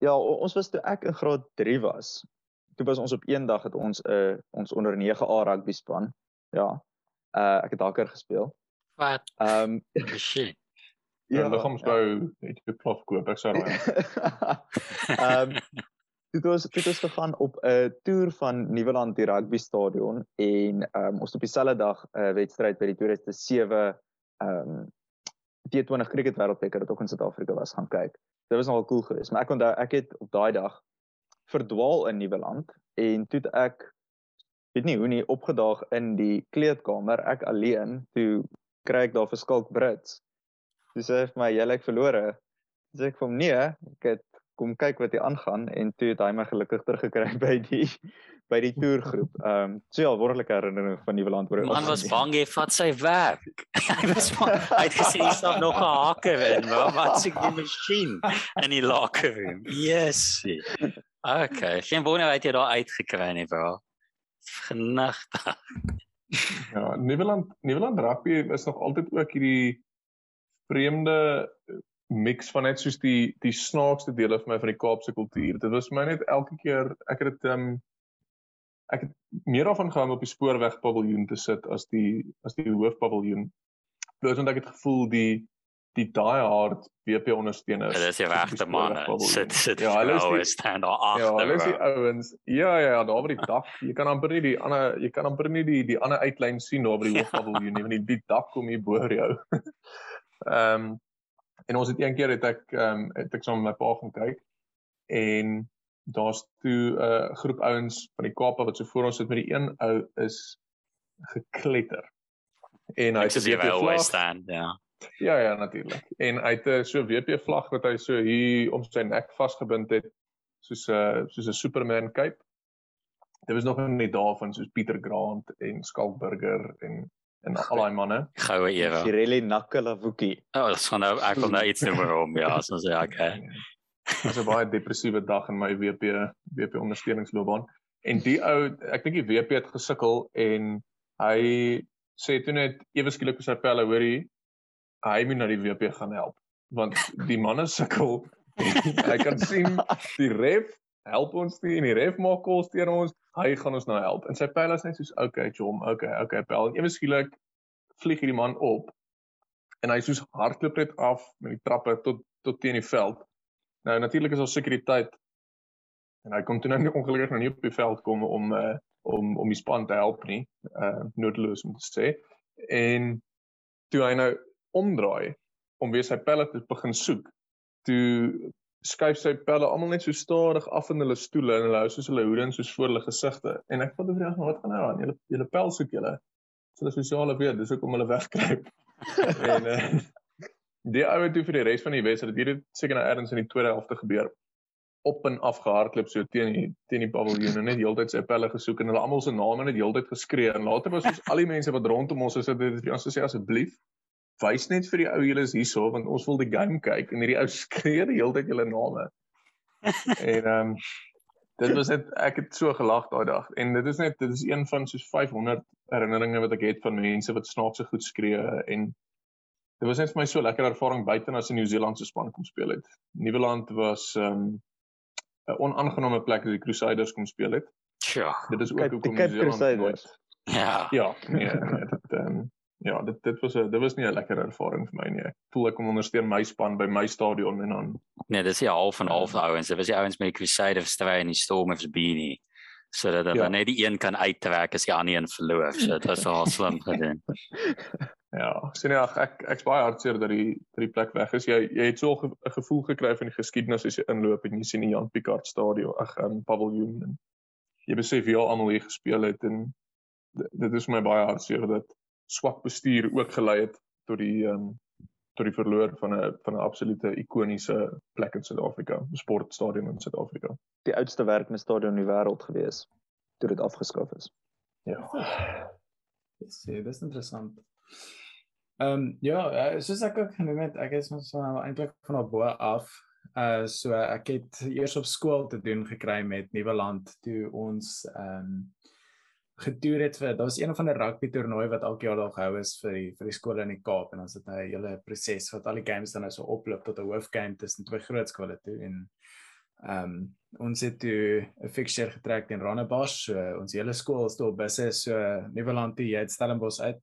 ja, ons was toe ek in graad 3 was. Toe was ons op een dag het ons 'n uh, ons onder 9A rugby span. Ja. Uh ek het daar gespeel. Wat? Ehm um, shit. Ja, ja liggaamsbou ja. het jy plof koop, ek sê raai. Ehm dit was dit was gegaan op 'n toer van Nieuweland die rugby stadion en ehm um, ons op dieselfde dag 'n uh, wedstryd by die toeriste 7 ehm um, T20 cricket wêreldbeker wat ook in Suid-Afrika was gaan kyk. Dit was nogal cool geweest, maar ek onthou ek het op daai dag verdwaal in Nieuweland en toe ek weet nie hoe nie opgedaag in die kleedkamer ek alleen toe kry ek daar vir skalk Brits Dis sê vir my jy lyk verlore. Dis ek vir hom nee, ek het kom kyk wat hier aangaan en toe het hy my gelukkig teruggekry by die by die toergroep. Ehm um, so ja, wonderlike herinnering van Nieuweland oor. Man was bang hy vat sy werk. hy was hy het gesê hy stap nog 'n haker in, maar wat sê die masjien in die locker room. Yes. Okay, geen wonder hy het daar uitgekry nie, bro. Genagtig. ja, Nieuweland Nieuweland rugby is nog altyd ook hierdie vreemde mix van net soos die die snaakste dele van my van die Kaapse kultuur. Dit was my net elke keer ek het dit um ek het meer daarvan gehou om op die spoorweg paviljoen te sit as die as die hoofpaviljoen. Plus want ek het gevoel die die die hard WP ondersteuners. Dit is die regte manne. Sit sit. Ja, hulle is stand daar agter. Ja, hulle is die ouens. Ja ja, ja daar by die dak. Jy kan amper nie die ander jy kan amper nie die die ander uitlyn sien daar by die ja. hoofpaviljoen nie, want die, die dak kom hier bo jou. Ehm um, en ons het een keer het ek ehm um, het ek saam met my pa gaan kyk en daar's toe 'n uh, groep ouens van die Kaap wat so voor ons sit met die een ou is gekletter. En hy het weer always stand, ja. Ja ja, natuurlik. En hy het 'n so WP vlag wat hy so hier om sy nek vasgebind het soos 'n uh, soos 'n Superman cape. Dit was nog net daarvan soos Pieter Grant en Skalkburger en en al daai manne. Goue era. Girelli Nakalavuki. Oh, dis van nou ek wil nou iets noem hom. Ja, ons sê okay. Dit was 'n baie depressiewe dag in my WP WP ondersteuningsloopbaan. En die ou, ek dink die WP het gesukkel en hy sê toe net ewe skielik op sy pelle, hoorie, hy moet na die WP gaan help want die manne sukkel. hy kan sien die ref help ons nie en die ref maak kos teen ons. Hy gaan ons nou help. En sy pyl is net soos okay, Jom, okay, okay, pyl. En ewe skielik vlieg hierdie man op. En hy soos hardloop net af met die trappe tot tot teen die veld. Nou natuurlik is daar sekuriteit. En hy kom toe nou ongelukkig nou nie op die veld kom om uh, om om die span te help nie. Uh noodloos om te sê. En toe hy nou omdraai om weer sy pelle te begin soek, toe skuif sy pelle almal net so stadig af in hulle stoele en hulle hou soos hulle hoedens soos voor hulle gesigte. En ek vra die vraag, wat gaan nou aan? Julle julle pel soek julle. So hulle sosiale weet, dis hoekom hulle wegkruip. en uh, die ou het toe vir die res van die wedstryd, dit het seker nou ergens in die tweede helfte gebeur op en af gehardloop so teen die teen die paviljoen en net heeltyd sy pelle gesoek en hulle almal se name net heeltyd geskree en later was ons al die mense wat rondom ons gesit het, het vir ons gesê asseblief wys net vir die ou julle is hierso want ons wil die game kyk en hierdie ou skree die hele tyd julle name. en ehm um, dit was net ek het so gelag daai dag en dit is net dit is een van soos 500 herinneringe wat ek het van mense wat snaakse goed skree en dit was net vir my so lekker ervaring buite as 'n Nieu-Seelandse span kom speel het. Nieuweland was ehm um, 'n onaangename plek as die Crusaders kom speel het. Sjoe. Dit is ook hoekom die Cape Nieu-Seeland nooit. Ja. Ja, nee, nee, dit ehm um, ja, dit dit was 'n dit was nie 'n lekker ervaring vir my nie. Ek voel ek kom ondersteun my span by my stadion en dan Nee, dis ja half en half ouens. Dit was die ouens met die Crusaders stry en die Stormers beanie. Sodat hulle Ja. net die een kan uittrek as die ander een verloor. So dit was al slim gedoen. ja, sien jy ag ek ek's baie hartseer dat die dat die plek weg is. Jy jy het so 'n ge, gevoel gekry van die geskiedenis as jy inloop en jy sien die Jan Picard stadion, ag um, paviljoen en jy besef wie al almal hier gespeel het en dit, dit is my baie hartseer dat swak bestuur ook gelei het tot die ehm um, tot die verloor van 'n van 'n absolute ikoniese plek in Suid-Afrika, 'n sportstadion in Suid-Afrika. Die oudste werkende stadion in die wêreld gewees toe dit afgeskaf is. Ja. Dis ja, dis interessant. Ehm um, ja, uh, soos ek ook genoem het, ek is mos nou eintlik van op bo af. Uh so ek het eers op skool te doen gekry met Nieuweland toe ons ehm um, getoer het vir daar was een van 'n rugby toernooi wat elke jaar daar gehou is vir die vir die skole in die Kaap en ons het nou 'n hele proses wat al die games dan nou so oploop tot 'n hoofgame tussen twee groot skole toe en ehm um, ons het toe 'n fixture getrek teen Rondebosch so ons hele skool is toe op busse so Nieuweland toe jy het Stellenbosch uit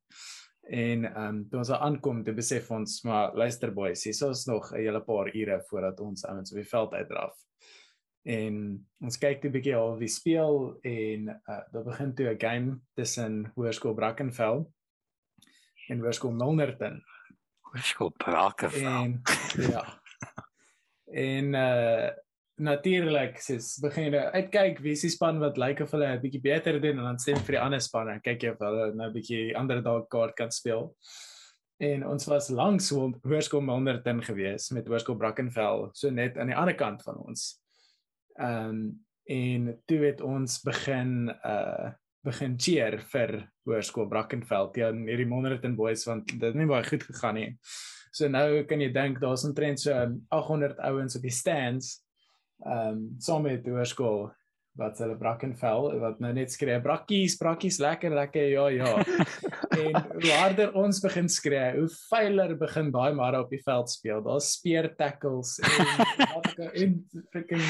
en ehm um, toe ons aankom te besef ons maar luister boys hier is nog 'n hele paar ure voordat ons ouens op die veld uitdraf en ons kyk toe 'n bietjie al wie speel en uh, daar begin toe 'n game tussen Hoërskool Brackenfell en Hoërskool Milnerton Skool brake. en ja en uh natuurlik sies begin jy uitkyk wie die span wat lyk of hulle 'n bietjie beter doen en dan stem vir die ander spanne en kyk jy of hulle nou 'n bietjie ander dalk kaart kan speel. En ons was langs Hoërskool Milnerton gewees met Hoërskool Brackenfell so net aan die ander kant van ons. Ehm um, en toe het ons begin uh begin cheer vir Hoërskool Brackenfell teen hierdie Milnerton boys want dit het nie baie goed gegaan nie. So nou kan jy dink daar's omtrent so 800 ouens op die stands ehm um, saam met hoërskool wat hulle Brackenfell wat nou net skree brakkies brakkies lekker lekker ja ja en hoe harder ons begin skree hoe veiler begin daai maar op die veld speel daar's spear tackles en wat ek en freaking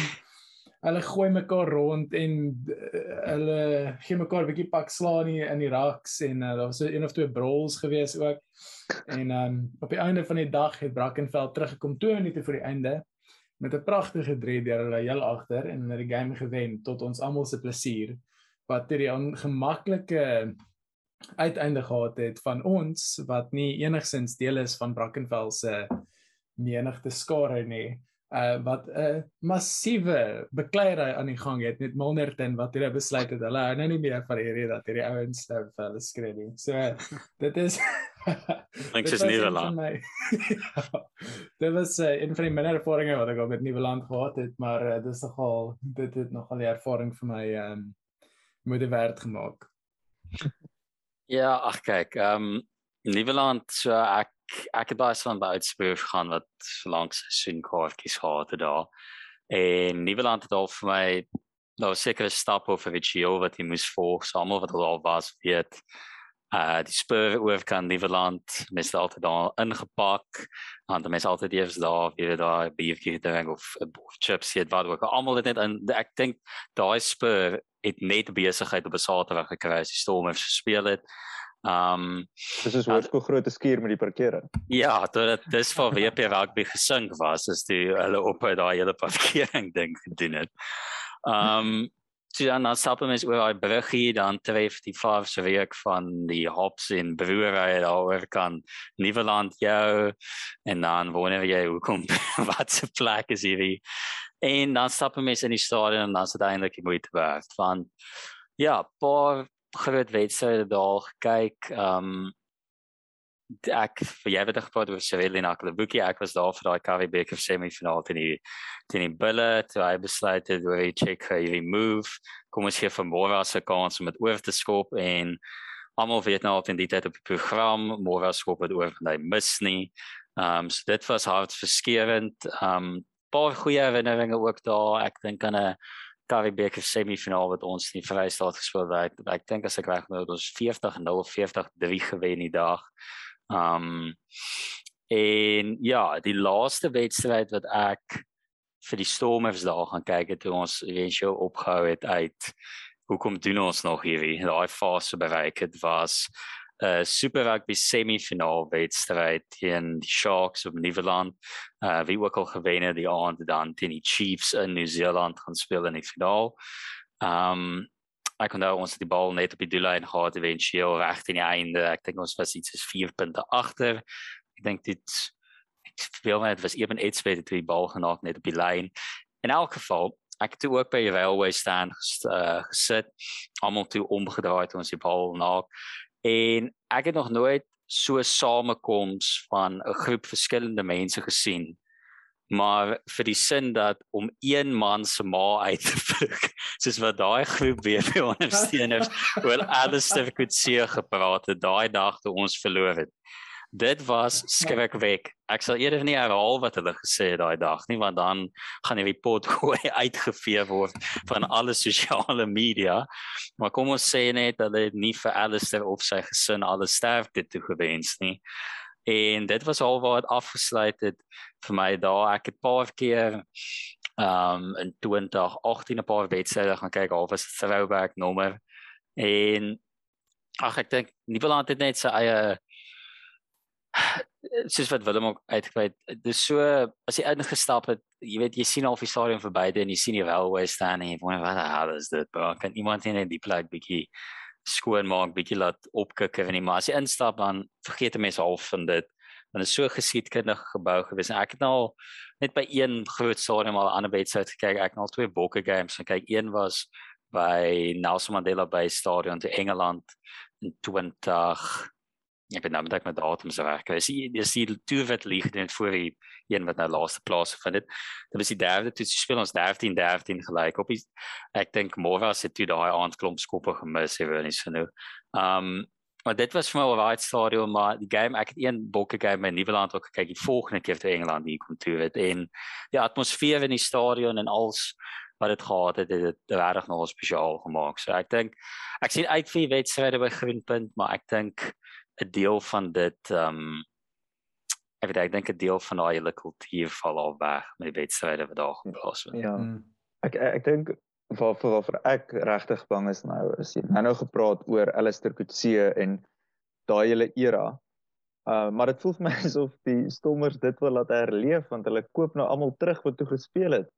hulle gooi mekaar rond en uh, hulle gee mekaar 'n bietjie pak slaan in in die raks en uh, daar was so een of twee brawls gewees ook. En um, op die einde van die dag het Brackenfell teruggekom 2 minute voor die einde met 'n pragtige drie deur hulle heel agter en het die game gewen tot ons almal se plesier wat dit die ongemaklike uiteinde gehad het van ons wat nie enigsins deel is van Brackenfell se menigte skare nie uh wat 'n uh, massiewe bekleierery aan die gang het met Milnerton wat hulle besluit het hulle hou nou nie meer van hierdie dat hierdie ouens nou vir hulle skree nie. So dit is Dink dit is my- ja, dit was uh, een van die minder ervarings wat ek al met Nieuweland gehad het, maar uh, dis nogal dit het nogal die ervaring vir my ehm um, moeite werd gemaak. Ja, ag kyk, ehm um, Nieuweland so ek ek het baie van by Oudtshoorn gaan wat langs seisoenkaartjies gehad het daar. En Nieuweland het al vir my nou sekere stappe of ritueel wat jy moes volg, so almal wat al was weet. Uh die spur oor kan Nieuweland mes altyd daar ingepak. Want die mense altyd eers daar weer daar bietjie drink of, of chips het wat ook. Almal het net in ek dink daai spur het net besigheid op 'n Saterdag gekry as die Stormers gespeel het. Um Dis is Ja, hoërskool groot skuur met die parkering. ja, toe dit dis vir WP rugby gesink was, is die hulle op daai hele parkering ding gedoen het. Um so dan dan stap ons oor daai bruggie dan tref die vaarse week van die hops in brewery daaroor kan Nieuweland jou en dan wonder jy hoekom wat se plek is hierdie en dan stap ons in die stadion en dan is dit eintlik moeite werd want ja, paar groot wedstryde daar gekyk. Um ek jy het gepraat oor Seville en Aklebuki. Ek was daar vir daai KV beker semifinaal teen die teen die Bulle toe hy besluit het oor die check hierdie move. Kom ons gee vir môre as 'n kans om dit oor te skop en almal weet nou al in die tyd op die program môre skop dit oor van hy mis nie. Um so dit was hartverskeurende. Um paar goeie herinneringe ook daar. Ek dink aan 'n KV beker semifinaal wat ons in die Vrystaat gespeel het. Ek, ek dink as ek reg onthou, was 40-0 of 40-3 gewen die dag. Um en ja, die laaste wedstryd wat ek vir die Stormers daar gaan kyk het toe ons eventueel opgehou het uit hoekom doen ons nog hierdie? Daai fase bereik het was 'n uh, Super Rugby semifinaal wedstryd teen die Sharks op Nieuweland. Uh wie ook al gewen het die aand dan teen die Chiefs in Nieu-Seeland gaan speel in die finaal. Um ek kon nou ons die bal net op die doellyn gehad eventueel reg teen die einde. Ek dink ons was iets soos 4 punte agter. Ek dink dit ek speel net was even iets beter toe die bal genaak net op die lyn. In elk geval ek het ook by die railway stand uh, gesit almal toe omgedraai toe ons die bal naak en ek het nog nooit so samekoms van 'n groep verskillende mense gesien maar vir die sin dat om een man se ma uit te pik soos wat daai groep weer vir ondersteun het oor alles te kon sien gepraat het daai dag toe ons verloor het dit was skrikwek ek sal eerder nie herhaal wat hulle gesê het daai dag nie want dan gaan die report gooi uitgevee word van alle sosiale media. Maar kom ons sê net dat dit nie vir Alistair of sy gesin alles sterkte toe gewens nie. En dit was al wat afgesluit het vir my daar. Ek het paar keer um in 2018 'n paar wedstryde gaan kyk. Al was throwback nommer. En ag ek dink Nieuweland het net sy eie soos wat Willem ook uitgewyd dis so as jy ingestap het jy weet jy sien al die stadion verby en jy sien die railway staan en jy wonder wat die hell is dit bro kan iemand net die plek bietjie skoon maak, bietjie laat opkikker en nie, maar as jy instap dan vergeet mense al van dit. Want dit is so geskiedkundig gebou gewees en ek het nou net by een groot stadion al 'n ander wedstryd gekyk. Ek het al twee bokke games gekyk. Een was by Nelson Mandela Bay Stadion in Engeland in 20 ek weet nou met met datums werk. Jy sien jy sien toe wat lig net voor die een wat nou laaste plaas vind dit. Dit was die derde toe speel ons 13 13 gelyk op. Die, ek dink as dit toe daai aand klomp skoppe gemis het vir ons genoeg. Um maar dit was vir my 'n right stadium maar die game ek het een bokke game in Nieuweland ook gekyk die volgende keer toe Engeland hier kom toe het en die atmosfeer in die stadion en als wat dit gehad het dit het regtig nog spesiaal gemaak. So ek dink ek sien uit vir wedstryde by Groenpunt maar ek dink 'n deel van dit ehm um, ek weet ek dink 'n deel van daai hele kultuur val al weg met die wedstryde wat daar geplaas word. Ja. Hmm. Ek ek dink vir vir vir ek regtig bang is nou is jy nou nou gepraat oor Alistair Coetzee en daai hele era. Uh maar dit voel vir my asof die Stormers dit wil laat herleef want hulle koop nou almal terug wat toe gespeel het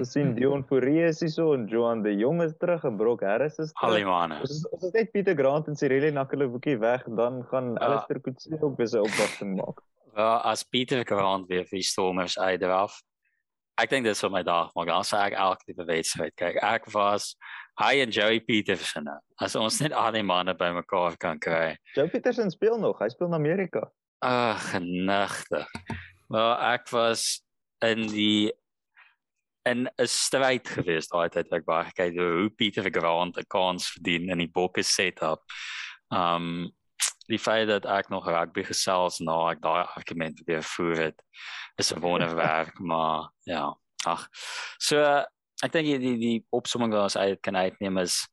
gesien hmm. Dion Fourie is hier so en Joan de Jong is terug en Brock Harris is terug. Alimane. Ons ons het net Pieter Grant en Cyril Nakele boekie weg dan gaan ja. Alistair Coetzee ook weer sy opwagting maak. Ja, as Pieter Grant weer vir Stormers uitdraf. Ek dink dit is vir my dag, maar gaan sê ek elke liewe wedstryd kyk. Ek was hy en Joey Peterson. As ons net al die manne bymekaar kan kry. Joey Peterson speel nog. Hy speel in Amerika. Ag, genigtig. Maar ek was in die en 'n stryd gewees daai tyd ek baie kyk hoe Pieter Grant 'n kans verdien in die bokke setup. Um die feit dat ek nog rugby gesels na ek daai argument weer voer het is 'n wonderwerk maar ja ag so ek dink die die opsomming wat ons uit kan uitneem is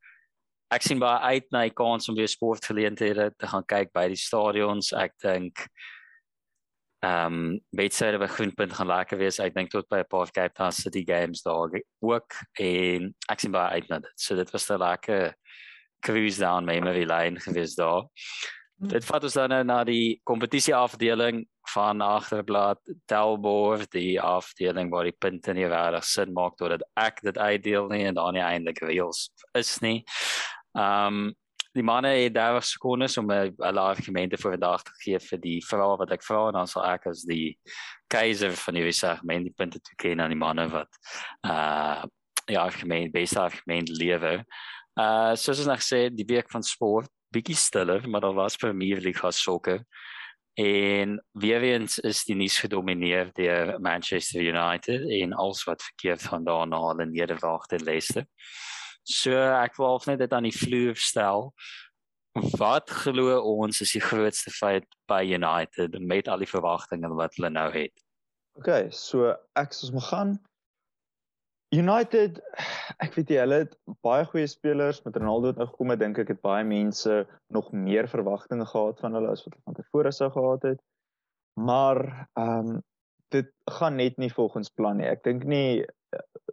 ek sien baie uit na die kans om weer sportgeleenthede te gaan kyk by die stadions ek dink ehm um, wedstryde by Groenpunt gaan lekker wees. Ek dink tot by 'n paar Cape Town City games daar ook en ek sien baie uit na dit. So dit was 'n lekker cruise down memory lane gewees daar. Hmm. Dit vat ons dan nou na die kompetisie afdeling van agterblad Telbor, die afdeling waar die punte nie regtig sin maak totdat ek dit uitdeel nie en dan nie eintlik reels is nie. Ehm um, die manne het 30 sekondes om 'n live gemeente vir vandag te gee vir die vrae wat ek vra en dan sal ek as die keiser van die segment die punte toe ken aan die manne wat uh ja, gemeente beste gemeente lewe. Uh soos ons nog sê, die week van sport bietjie stiller, maar daar was Premier League sokker. En weer eens is die nuus gedomeineer deur Manchester United en alles wat verkeerd van daarna hulle nederlaag te Leicester. So ek wil half net dit aan die vloer stel. Wat glo ons is die grootste feit by United met al die verwagtinge wat hulle nou het? OK, so ek ons moet gaan United ek weet jy hulle het baie goeie spelers met Ronaldo het nou gekom ek dink ek het baie mense nog meer verwagtinge gehad van hulle as wat hulle van tevore sou gehad het. Maar ehm um, dit gaan net nie volgens plan nie. Ek dink nie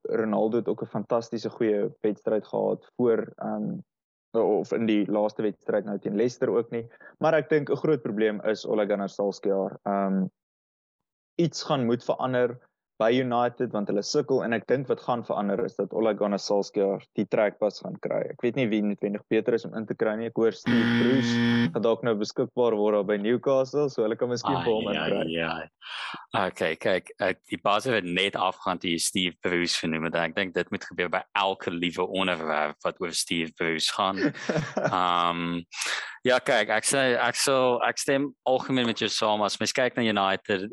Ronaldo het ook 'n fantastiese goeie wedstryd gehad voor um, of in die laaste wedstryd nou teen Leicester ook nie. Maar ek dink 'n groot probleem is Ole Gunnar Solskjaer. Um, iets gaan moet verander by United want hulle sukkel en ek dink wat gaan verander is dat Ole Gunnar Solskjaer die trekpas gaan kry. Ek weet nie wie noodwendig beter is om in te kry nie. Ek hoor Steve Bruce gaan dalk nou beskikbaar word by Newcastle, so hulle kan miskien vir hom inkry. Ja, ja. Okay, kyk, ek die basis het net afgaan toe Steve Bruce genoem het. Ek dink dit moet gebeur by elke liewe onderwerp wat oor Steve Bruce gaan. Ehm um, ja, kyk, ek sê ek sal ek stem algemeen met jou saam as mens kyk na United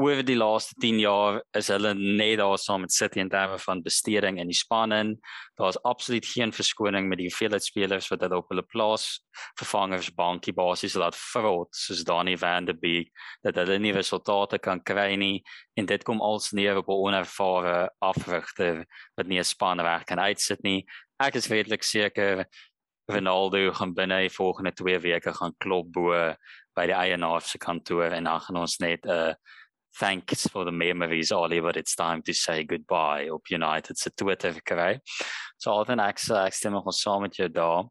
oor die laaste 10 jaar is hulle net daar saam met City in terme van besteding in die span in. Daar's absoluut geen verskoning met die hoeveelheid spelers wat hulle op hulle plaas vervangers bankie basies laat vrot soos Danny van der Beek dat hulle nie resultate kan kry nie en dit kom als neer op 'n onervare afrigter wat nie 'n spanwerk kan uitsit nie. Ek is redelik seker Ronaldo gaan binne die volgende 2 weke gaan klop bo by die eienaar se kantoor en dan gaan ons net 'n uh, thanks for the memories Oliver it's time to say goodbye op United se Twitter kry. So ek sê ek stem nog saam met jou daar.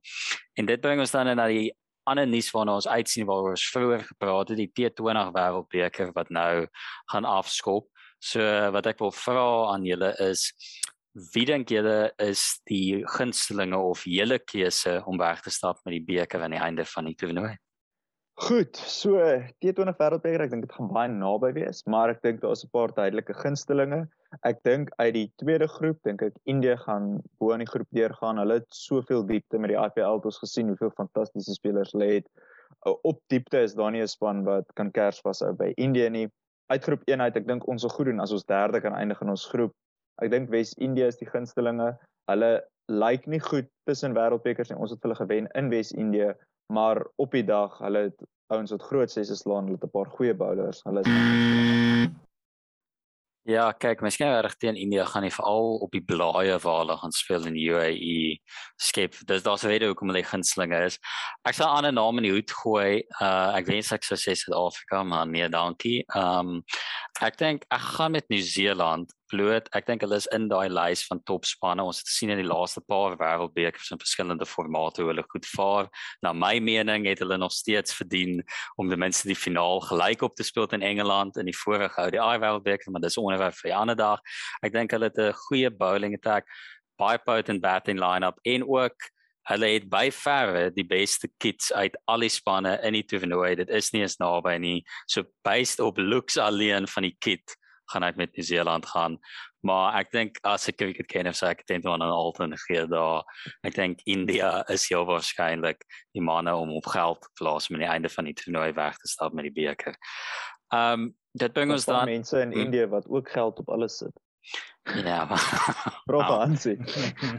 En dit bring ons dan na die ander nuus waarna ons uitsien waar ons vroeër gepraat het die T20 wêreldbeker wat nou gaan afskop. So wat ek wil vra aan julle is wie dink julle is die gunstelinge of julle keuse om weg te stap met die beker aan die einde van die toernooi? Goed, so T20 Wêreldbeker, ek dink dit gaan baie naby wees, maar ek dink daar is 'n paar duidelike gunstelinge. Ek dink uit die tweede groep, dink ek Indië gaan bo in die groep deurgaan. Hulle het soveel diepte met die IPL het ons gesien hoeveel fantastiese spelers lê het. Op diepte is daar nie 'n span wat kan kers vashou by Indië nie. Uit groep 1 uit, ek dink ons sal goed doen as ons derde kan eindig in ons groep. Ek dink Wes-Indië is die gunstelinge. Hulle lyk nie goed tussen wêreldbekers nie. Ons het hulle gewen in Wes-Indië maar op die dag hulle het ouens wat groot sesse slaan, hulle het 'n paar goeie bowlers. Hulle is Ja, kyk, miskien reg teen India gaan nie veral op die blaaie waar hulle gaan speel in UAE skep. Dis daar's 'n rede hoekom hulle gunstelinge is. Ek sal 'n ander naam in die hoed gooi. Uh ek wens ek sou sê Suid-Afrika, maar nee, dankie. Um ek dink ek gaan met Nieu-Seeland bloot. Ek dink hulle is in daai lys van topspanne. Ons het gesien in die laaste paar wêreldbekers in verskillende formate hoe hulle goed vaar. Na my mening het hulle nog steeds verdien om ten minste die finaal gelyk op te speel in Engeland in die vorige ou die wêreldbeker, maar dis onderwerp vir 'n ander dag. Ek dink hulle het 'n goeie bowling attack, baie potent batting line-up en ook Hulle het by verre die beste kits uit al die spanne in die toernooi. Dit is nie eens naby nie. So based op looks alleen van die kit gaan ek met Nieu-Seeland gaan. Maar ek dink as ek cricket ken of sê ek dink dan aan Alton gee daar. Ek dink India is heel waarskynlik die manne om op geld plaas om aan die einde van die toernooi weg te stap met die beker. Ehm um, dit bring ons dan mense in hmm. India wat ook geld op alles sit. Ja. Prof Hansie.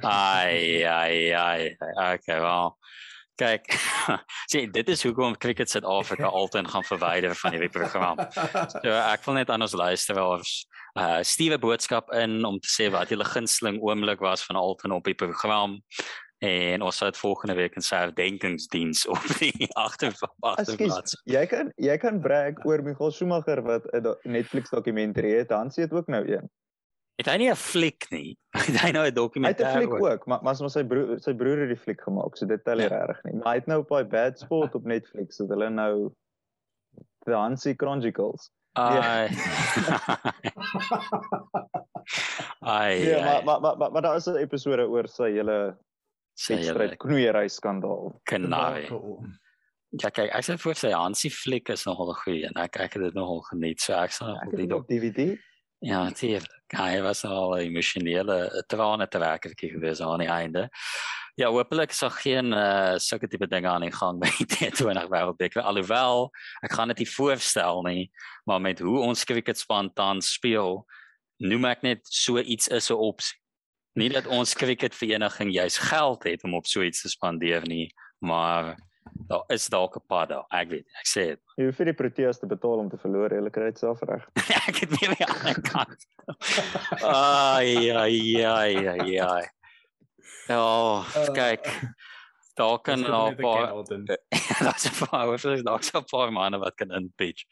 ai ai ai. Okay, wel kyk sê dit is hoekom cricket Suid-Afrika altyd gaan verwyder van hierdie program. So ek wil net aan ons luisteraars uh Stewe boodskap in om te sê wat julle gunsteling oomblik was van altyd op die program en ons het volgende week 'n herdenkingsdiens op die agterplaas. Jy kan jy kan brag oor Michael Schumacher wat 'n Netflix dokumentêre het. Hansie het ook nou een. Het hy nie 'n fliek nie? Het hy nou 'n dokumentêr? Hy het 'n fliek ook, maar maar sy broer sy broer het die fliek gemaak, so dit tel nie ja. reg nie. Maar hy het nou op daai Bad Sport op Netflix, so hulle nou The Hansie Chronicles. Ai. Ai. Ja, maar maar maar maar, maar daar is 'n episode oor sy hele hele knoeiery skandaal. Kanaai. Ja, kyk, ek sê vir sy Hansie fliek is nogal 'n goeie en ek ek het dit nogal geniet. So ek sal op die DVD Ja, dit hy was al 'n emosionele trane te werk het gewees aan die einde. Ja, hopelik sal geen uh sulke tipe dinge aan die gang by T20 wêreldbeker alhoewel ek gaan dit nie voorstel nie, maar met hoe ons cricketspan tans speel, noem ek net so iets is 'n opsie. Nie dat ons cricketvereniging juis geld het om op so iets te spandeer nie, maar daar is dalk 'n pad daar. Ek weet, ek sê dit. Jy hoef vir die Proteas te betaal om te verloor, hulle kry dit self reg. ek het nie aan die kant. Ai ai ai ai ai. Ja, uh, kyk. Daar kan nou 'n paar Daar's 'n paar, wat is daar 'n paar manne wat kan in pitch.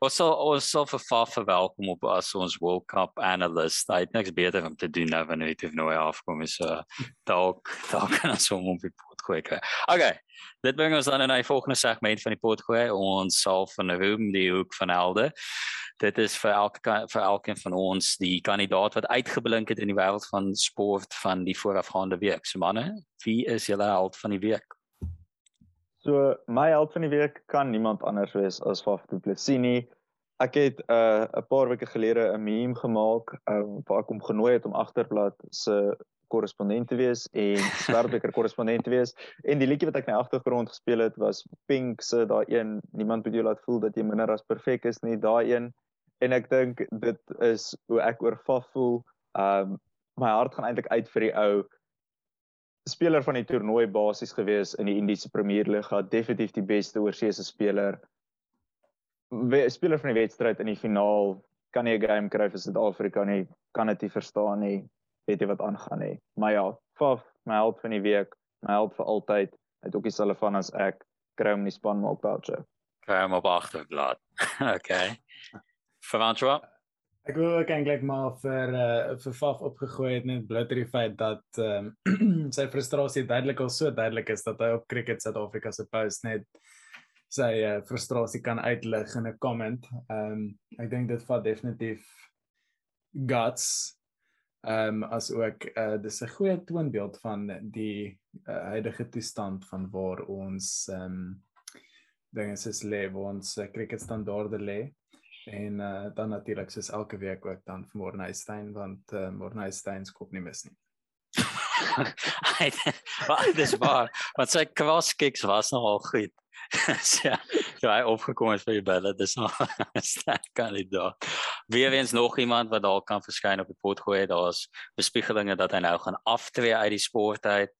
Ons sal ons sal vir Faf verwelkom op as ons World Cup analyst. Hy het niks beter om te doen nou wanneer dit nou afkom is. So dalk dalk kan ons hom op die gooi. Okay. Dit bring ons dan in 'n volgende segment van die pot gooi. Ons sal van room die hoek van Elde. Dit is vir elke vir elkeen van ons die kandidaat wat uitgeblink het in die wêreld van sport van die voorafgaande week. So manne, wie is julle held van die week? So my held van die week kan niemand anders wees as Faf du Plessis nie. Ek het 'n uh, 'n paar weke gelede 'n meme gemaak um, waar ek hom genooi het om agterblad se korrespondent te wees en Swartbeker korrespondent te wees. En die liedjie wat ek in die agtergrond gespeel het was Pink se daai een. Niemand moet jou laat voel dat jy minder as perfek is nie daai een. En ek dink dit is hoe ek oor Faf voel. Um my hart gaan eintlik uit vir die ou speler van die toernooi basies gewees in die Indiese Premier Liga, definitief die beste oorseese speler. Speler van die wedstryd in die finaal. Kan nie 'n game kry vir Suid-Afrika nie, kan dit nie verstaan nie, weet jy wat aangaan nie. Maar ja, Faf, my held van die week, my held vir altyd. Hy het ook dieselfde van as ek, kry hom in die span maar op België. Kry hom op agterblad. okay. Verantwoord Ek wou ook eintlik maar vir uh vir Faf opgegooi het net bloot oor die feit dat ehm um, sy frustrasie duidelik al so duidelik is dat hy op Cricket Suid-Afrika se post net sy uh, frustrasie kan uitlig in 'n comment. Ehm um, ek dink dit vat definitief guts. Ehm um, as ook uh dis 'n goeie toonbeeld van die uh, huidige toestand van waar ons ehm um, dinge is lê, waar ons uh, cricket standaarde lê en uh, dan natuurlik soos elke week ook dan vir Morneystein want uh, Morneystein se kop nie mis nie. Wat dis maar, wat sy cross kicks was nogal goed. ja, ja, hy opgekom het vir die belle, dis nog sterk kandidaat. Wie wens nog iemand wat dalk kan verskyn op die pot gooi, daar's bespiegelinge dat hy nou gaan aftree uit die sport uit.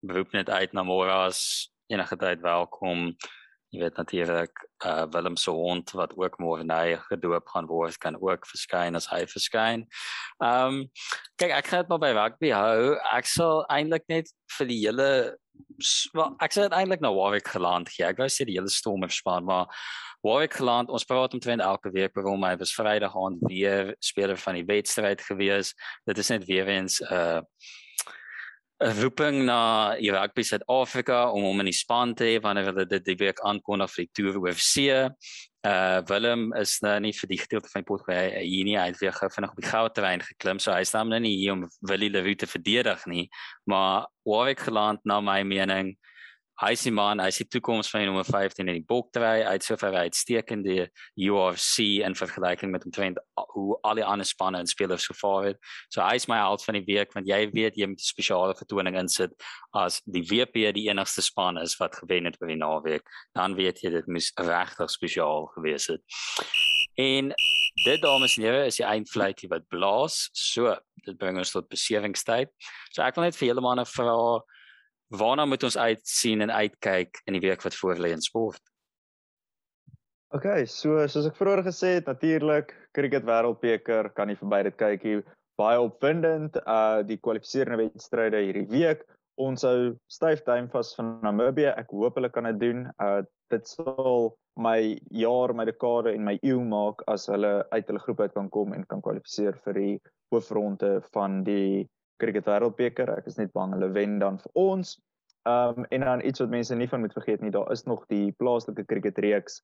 Beroep net uit na Moras enige tyd welkom jy weet natuurlik uh Willem se hond wat ook môre nou gedoop gaan word kan ook verskyn as hy verskyn. Um kyk ek gaan dit maar by rugby hou. Ek sal eintlik net vir die hele wel ek sal eintlik na Warwick geland gee. Ek wou sê die hele storm het span maar Warwick geland ons praat omtrent elke week oor hom. Hy was Vrydag aand weer speler van die wedstryd gewees. Dit is net weer eens uh 'n roeping na Rugby Suid-Afrika om hom in die span te hê wanneer hulle dit die week aankondig vir die Tour UFC. Uh Willem is nou nie vir die gedeelte van die pot hy hier nie hy het weer vinnig op die goue terrein geklim so hy staan nou nie hier om Willie Leroux te verdedig nie maar Warwick geland na my mening hy sê man, hy sê toekoms van nommer 15 in die boktry uit sover uitstekende UFC in vergelyking met omtrent hoe al die ander spanne en spelers gevaar het. So hy is my held van die week want jy weet jy moet 'n spesiale vertoning insit as die WP die enigste span is wat gewen het by die naweek, dan weet jy dit moes regtig spesiaal gewees het. En dit dames en here is die eindfluitie wat blaas. So, dit bring ons tot besewingstyd. So ek wil net vir julle manne vra waarna moet ons uitsien en uitkyk in die week wat voorlê in sport? OK, so soos ek vroeër gesê het, natuurlik cricket wêreldbeker kan nie verby dit kyk hier baie opwindend uh die kwalifiserende wedstryde hierdie week. Ons hou styf duim vas van Namibië. Ek hoop hulle kan dit doen. Uh dit sal my jaar, my dekade en my eeu maak as hulle uit hulle groep uit kan kom en kan kwalifiseer vir die hoofronde van die cricket wêreldbeker. Ek is net bang hulle wen dan vir ons. Ehm um, en dan iets wat mense nie van moet vergeet nie, daar is nog die plaaslike cricket reeks.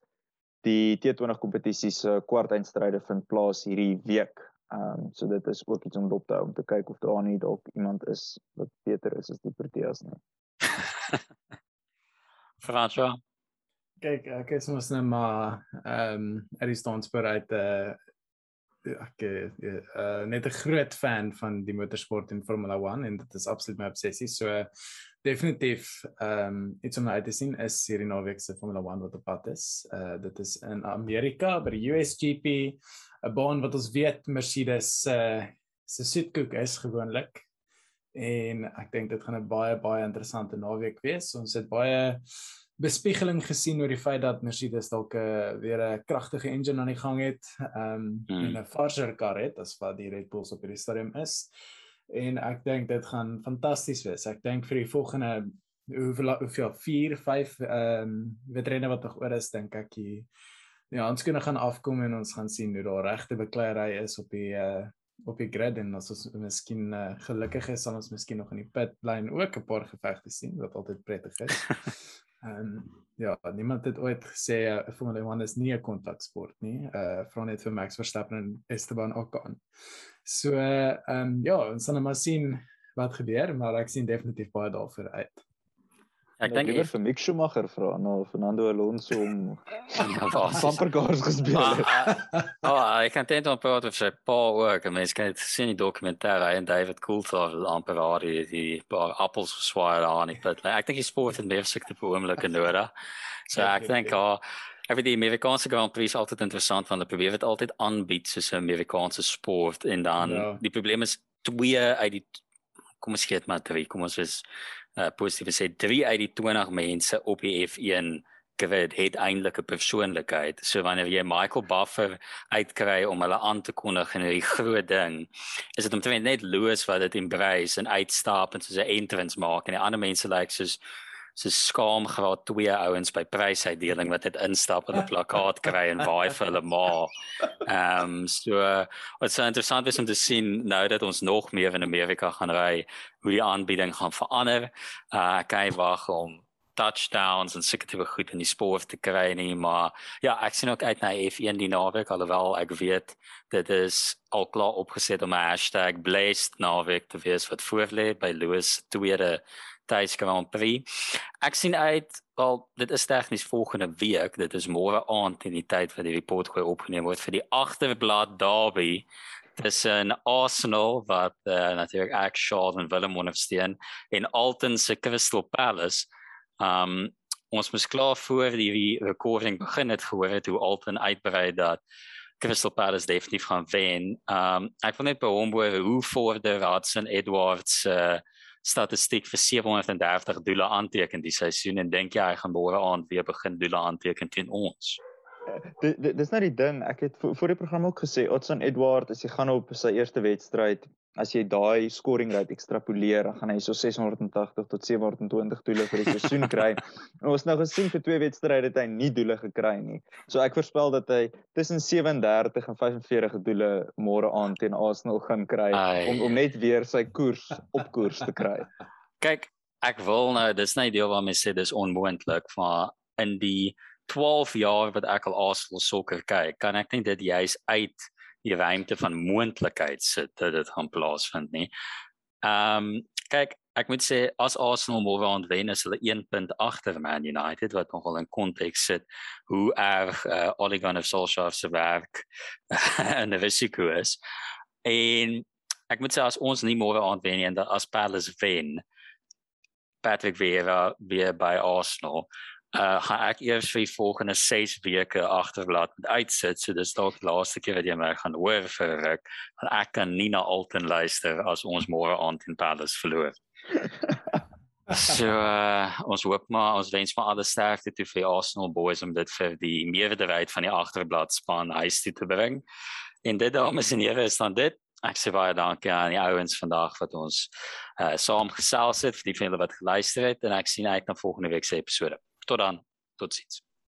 Die T20 kompetisie se kwartfinale vind plaas hierdie week. Ehm um, so dit is ook iets om dop te hou om te kyk of daar nie dalk iemand is wat beter is as die Proteas nie. Franswa. Kyk, ek is mos net maar ehm um, uit die standspunt uit 'n uh, ek uh, net 'n groot fan van die motorsport en Formula 1 en dit is absoluut my obsessie. So definitief ehm um, iets om uit te sien is hierdie naweek se Formula 1 wat op pad is. Uh dit is in Amerika by die USGP, 'n baan wat ons weet Mercedes uh se soetkoek is gewoonlik. En ek dink dit gaan 'n baie baie interessante naweek wees. Ons het baie bespiegeling gesien oor die feit dat Mercedes dalk 'n uh, weer 'n kragtige engine aan die gang het, ehm um, mm. en 'n farser kar het as wat die Red Bulls op hierdie stadium is. En ek dink dit gaan fantasties wees. Ek dink vir die volgende hoeveel hoeveel 4, 5 ehm um, wedrenne wat nog oor is, dink ek die ja, ons kan gaan afkom en ons gaan sien hoe daar regte bekleierery is op die uh op die grid en as ons miskien uh, gelukkig is sal ons miskien nog in die pitlyn ook 'n paar gevegte sien wat altyd prettig is. Ehm um, ja, niemand het ooit gesê uh, Formule 1 is nie 'n kontaksport nie. Uh vra net vir Max Verstappen en Esteban Ocon. So ehm uh, um, ja, ons sal net maar sien wat gebeur, maar ek sien definitief baie daarvoor uit. Ek dink ek vir Mick Schumacher vra na Fernando Alonso om bumper cars gespeel het. Ah, oh, ek kan dit praat oor sy pa ook. Mense kan dit sien in die dokumentêre en David Coulthard amper daar die, die paar appels geswaai aan die pit. Ek dink die sport het meer sekte per oomblik in nodig. So ek dink ah Ek weet die Amerikaanse Grand Prix is altyd interessant want hulle probeer dit altyd aanbied soos 'n Amerikaanse sport en dan ja. die probleem is twee uit die kom ons gee dit maar drie kom ons is uh, positief sê 3 uit die 20 mense op die F1 grid het eintlik 'n persoonlikheid. So wanneer jy Michael Buffer uitkry om hulle aan te kondig in hierdie groot ding, is dit omtrent net Lewis wat dit embrace en uitstap en soos 'n entrance maak en die ander mense lyk like, soos so skaam graad 2 ouens by prysuitdeling wat dit instap en 'n plakkaat kry en waai vir hulle ma. Ehm um, so wat so interessant is om te sien nou dat ons nog meer in Amerika gaan ry, hoe die aanbieding gaan verander. Uh ek kyk wag om touchdowns en seker tipe goed in die sport te kry nie, maar ja, ek sien ook uit na F1 die naweek alhoewel ek weet dit is al klaar opgeset om 'n hashtag blessed naweek te wees wat voorlê by Louis tweede tydens Grand Prix. Ek sien uit wel dit is tegnies volgende week, dit is môre aand in die tyd wat die report gooi opgeneem word vir die agterblad derby tussen Arsenal wat uh, natuurlik ek Shaw en Willem ondersteun en Alton se Crystal Palace. Um ons moet klaar voor die recording begin het gehoor het hoe Alton uitbrei dat Crystal Palace definitief gaan wen. Um ek wil net by hom hoe vorder Hudson Edwards uh statistiek vir 730 doele aanteken die seisoen en dink jy hy gaan môre aand weer begin doele aanteken teen ons? Dit dis nou die ding, ek het voor die program ook gesê Otson Edward as hy gaan op sy eerste wedstryd as jy daai scoring rate ekstrapoleer, dan gaan hy so 680 tot 720 doele vir die seisoen kry. en ons nou gesien vir twee wedstryde het hy nie doele gekry nie. So ek voorspel dat hy tussen 37 en 45 doele môre aand teen Arsenal gaan kry Ai. om om net weer sy koers op koers te kry. Kyk, ek wil nou dis nie deel waarmee sê dis onmoontlik maar in die 12 jaar wat ek al Arsenal sokker kyk, kan ek net dit juis uit die ruimte van moontlikheid sit dat dit gaan plaasvind nie. Ehm um, kyk, ek moet sê as Arsenal môre aan wen is hulle 1 punt agter Man United wat nogal in konteks sit hoe erg uh, Ole Gunnar Solskjaer se werk en die risiko is. En ek moet sê as ons nie môre aan wen nie en as Palace wen Patrick Vieira weer by Arsenal uh gaan ek eers vir die volgende 6 weke agterblad met uitsit so dis dalk die laaste keer wat jy my gaan hoor vir ruk want ek kan nie na Alton luister as ons môre aand in Palace verloor. so uh, ons hoop maar ons wens maar alle sterkte toe vir Arsenal boys om dit vir die meerderheid van die agterblad span huis toe te bring. En dit dames en here is dan dit. Ek sê baie dankie aan die ouens vandag wat ons uh saam gesels het vir die vele wat geluister het en ek sien uit na volgende week se episode. Кто рано, тот сидит.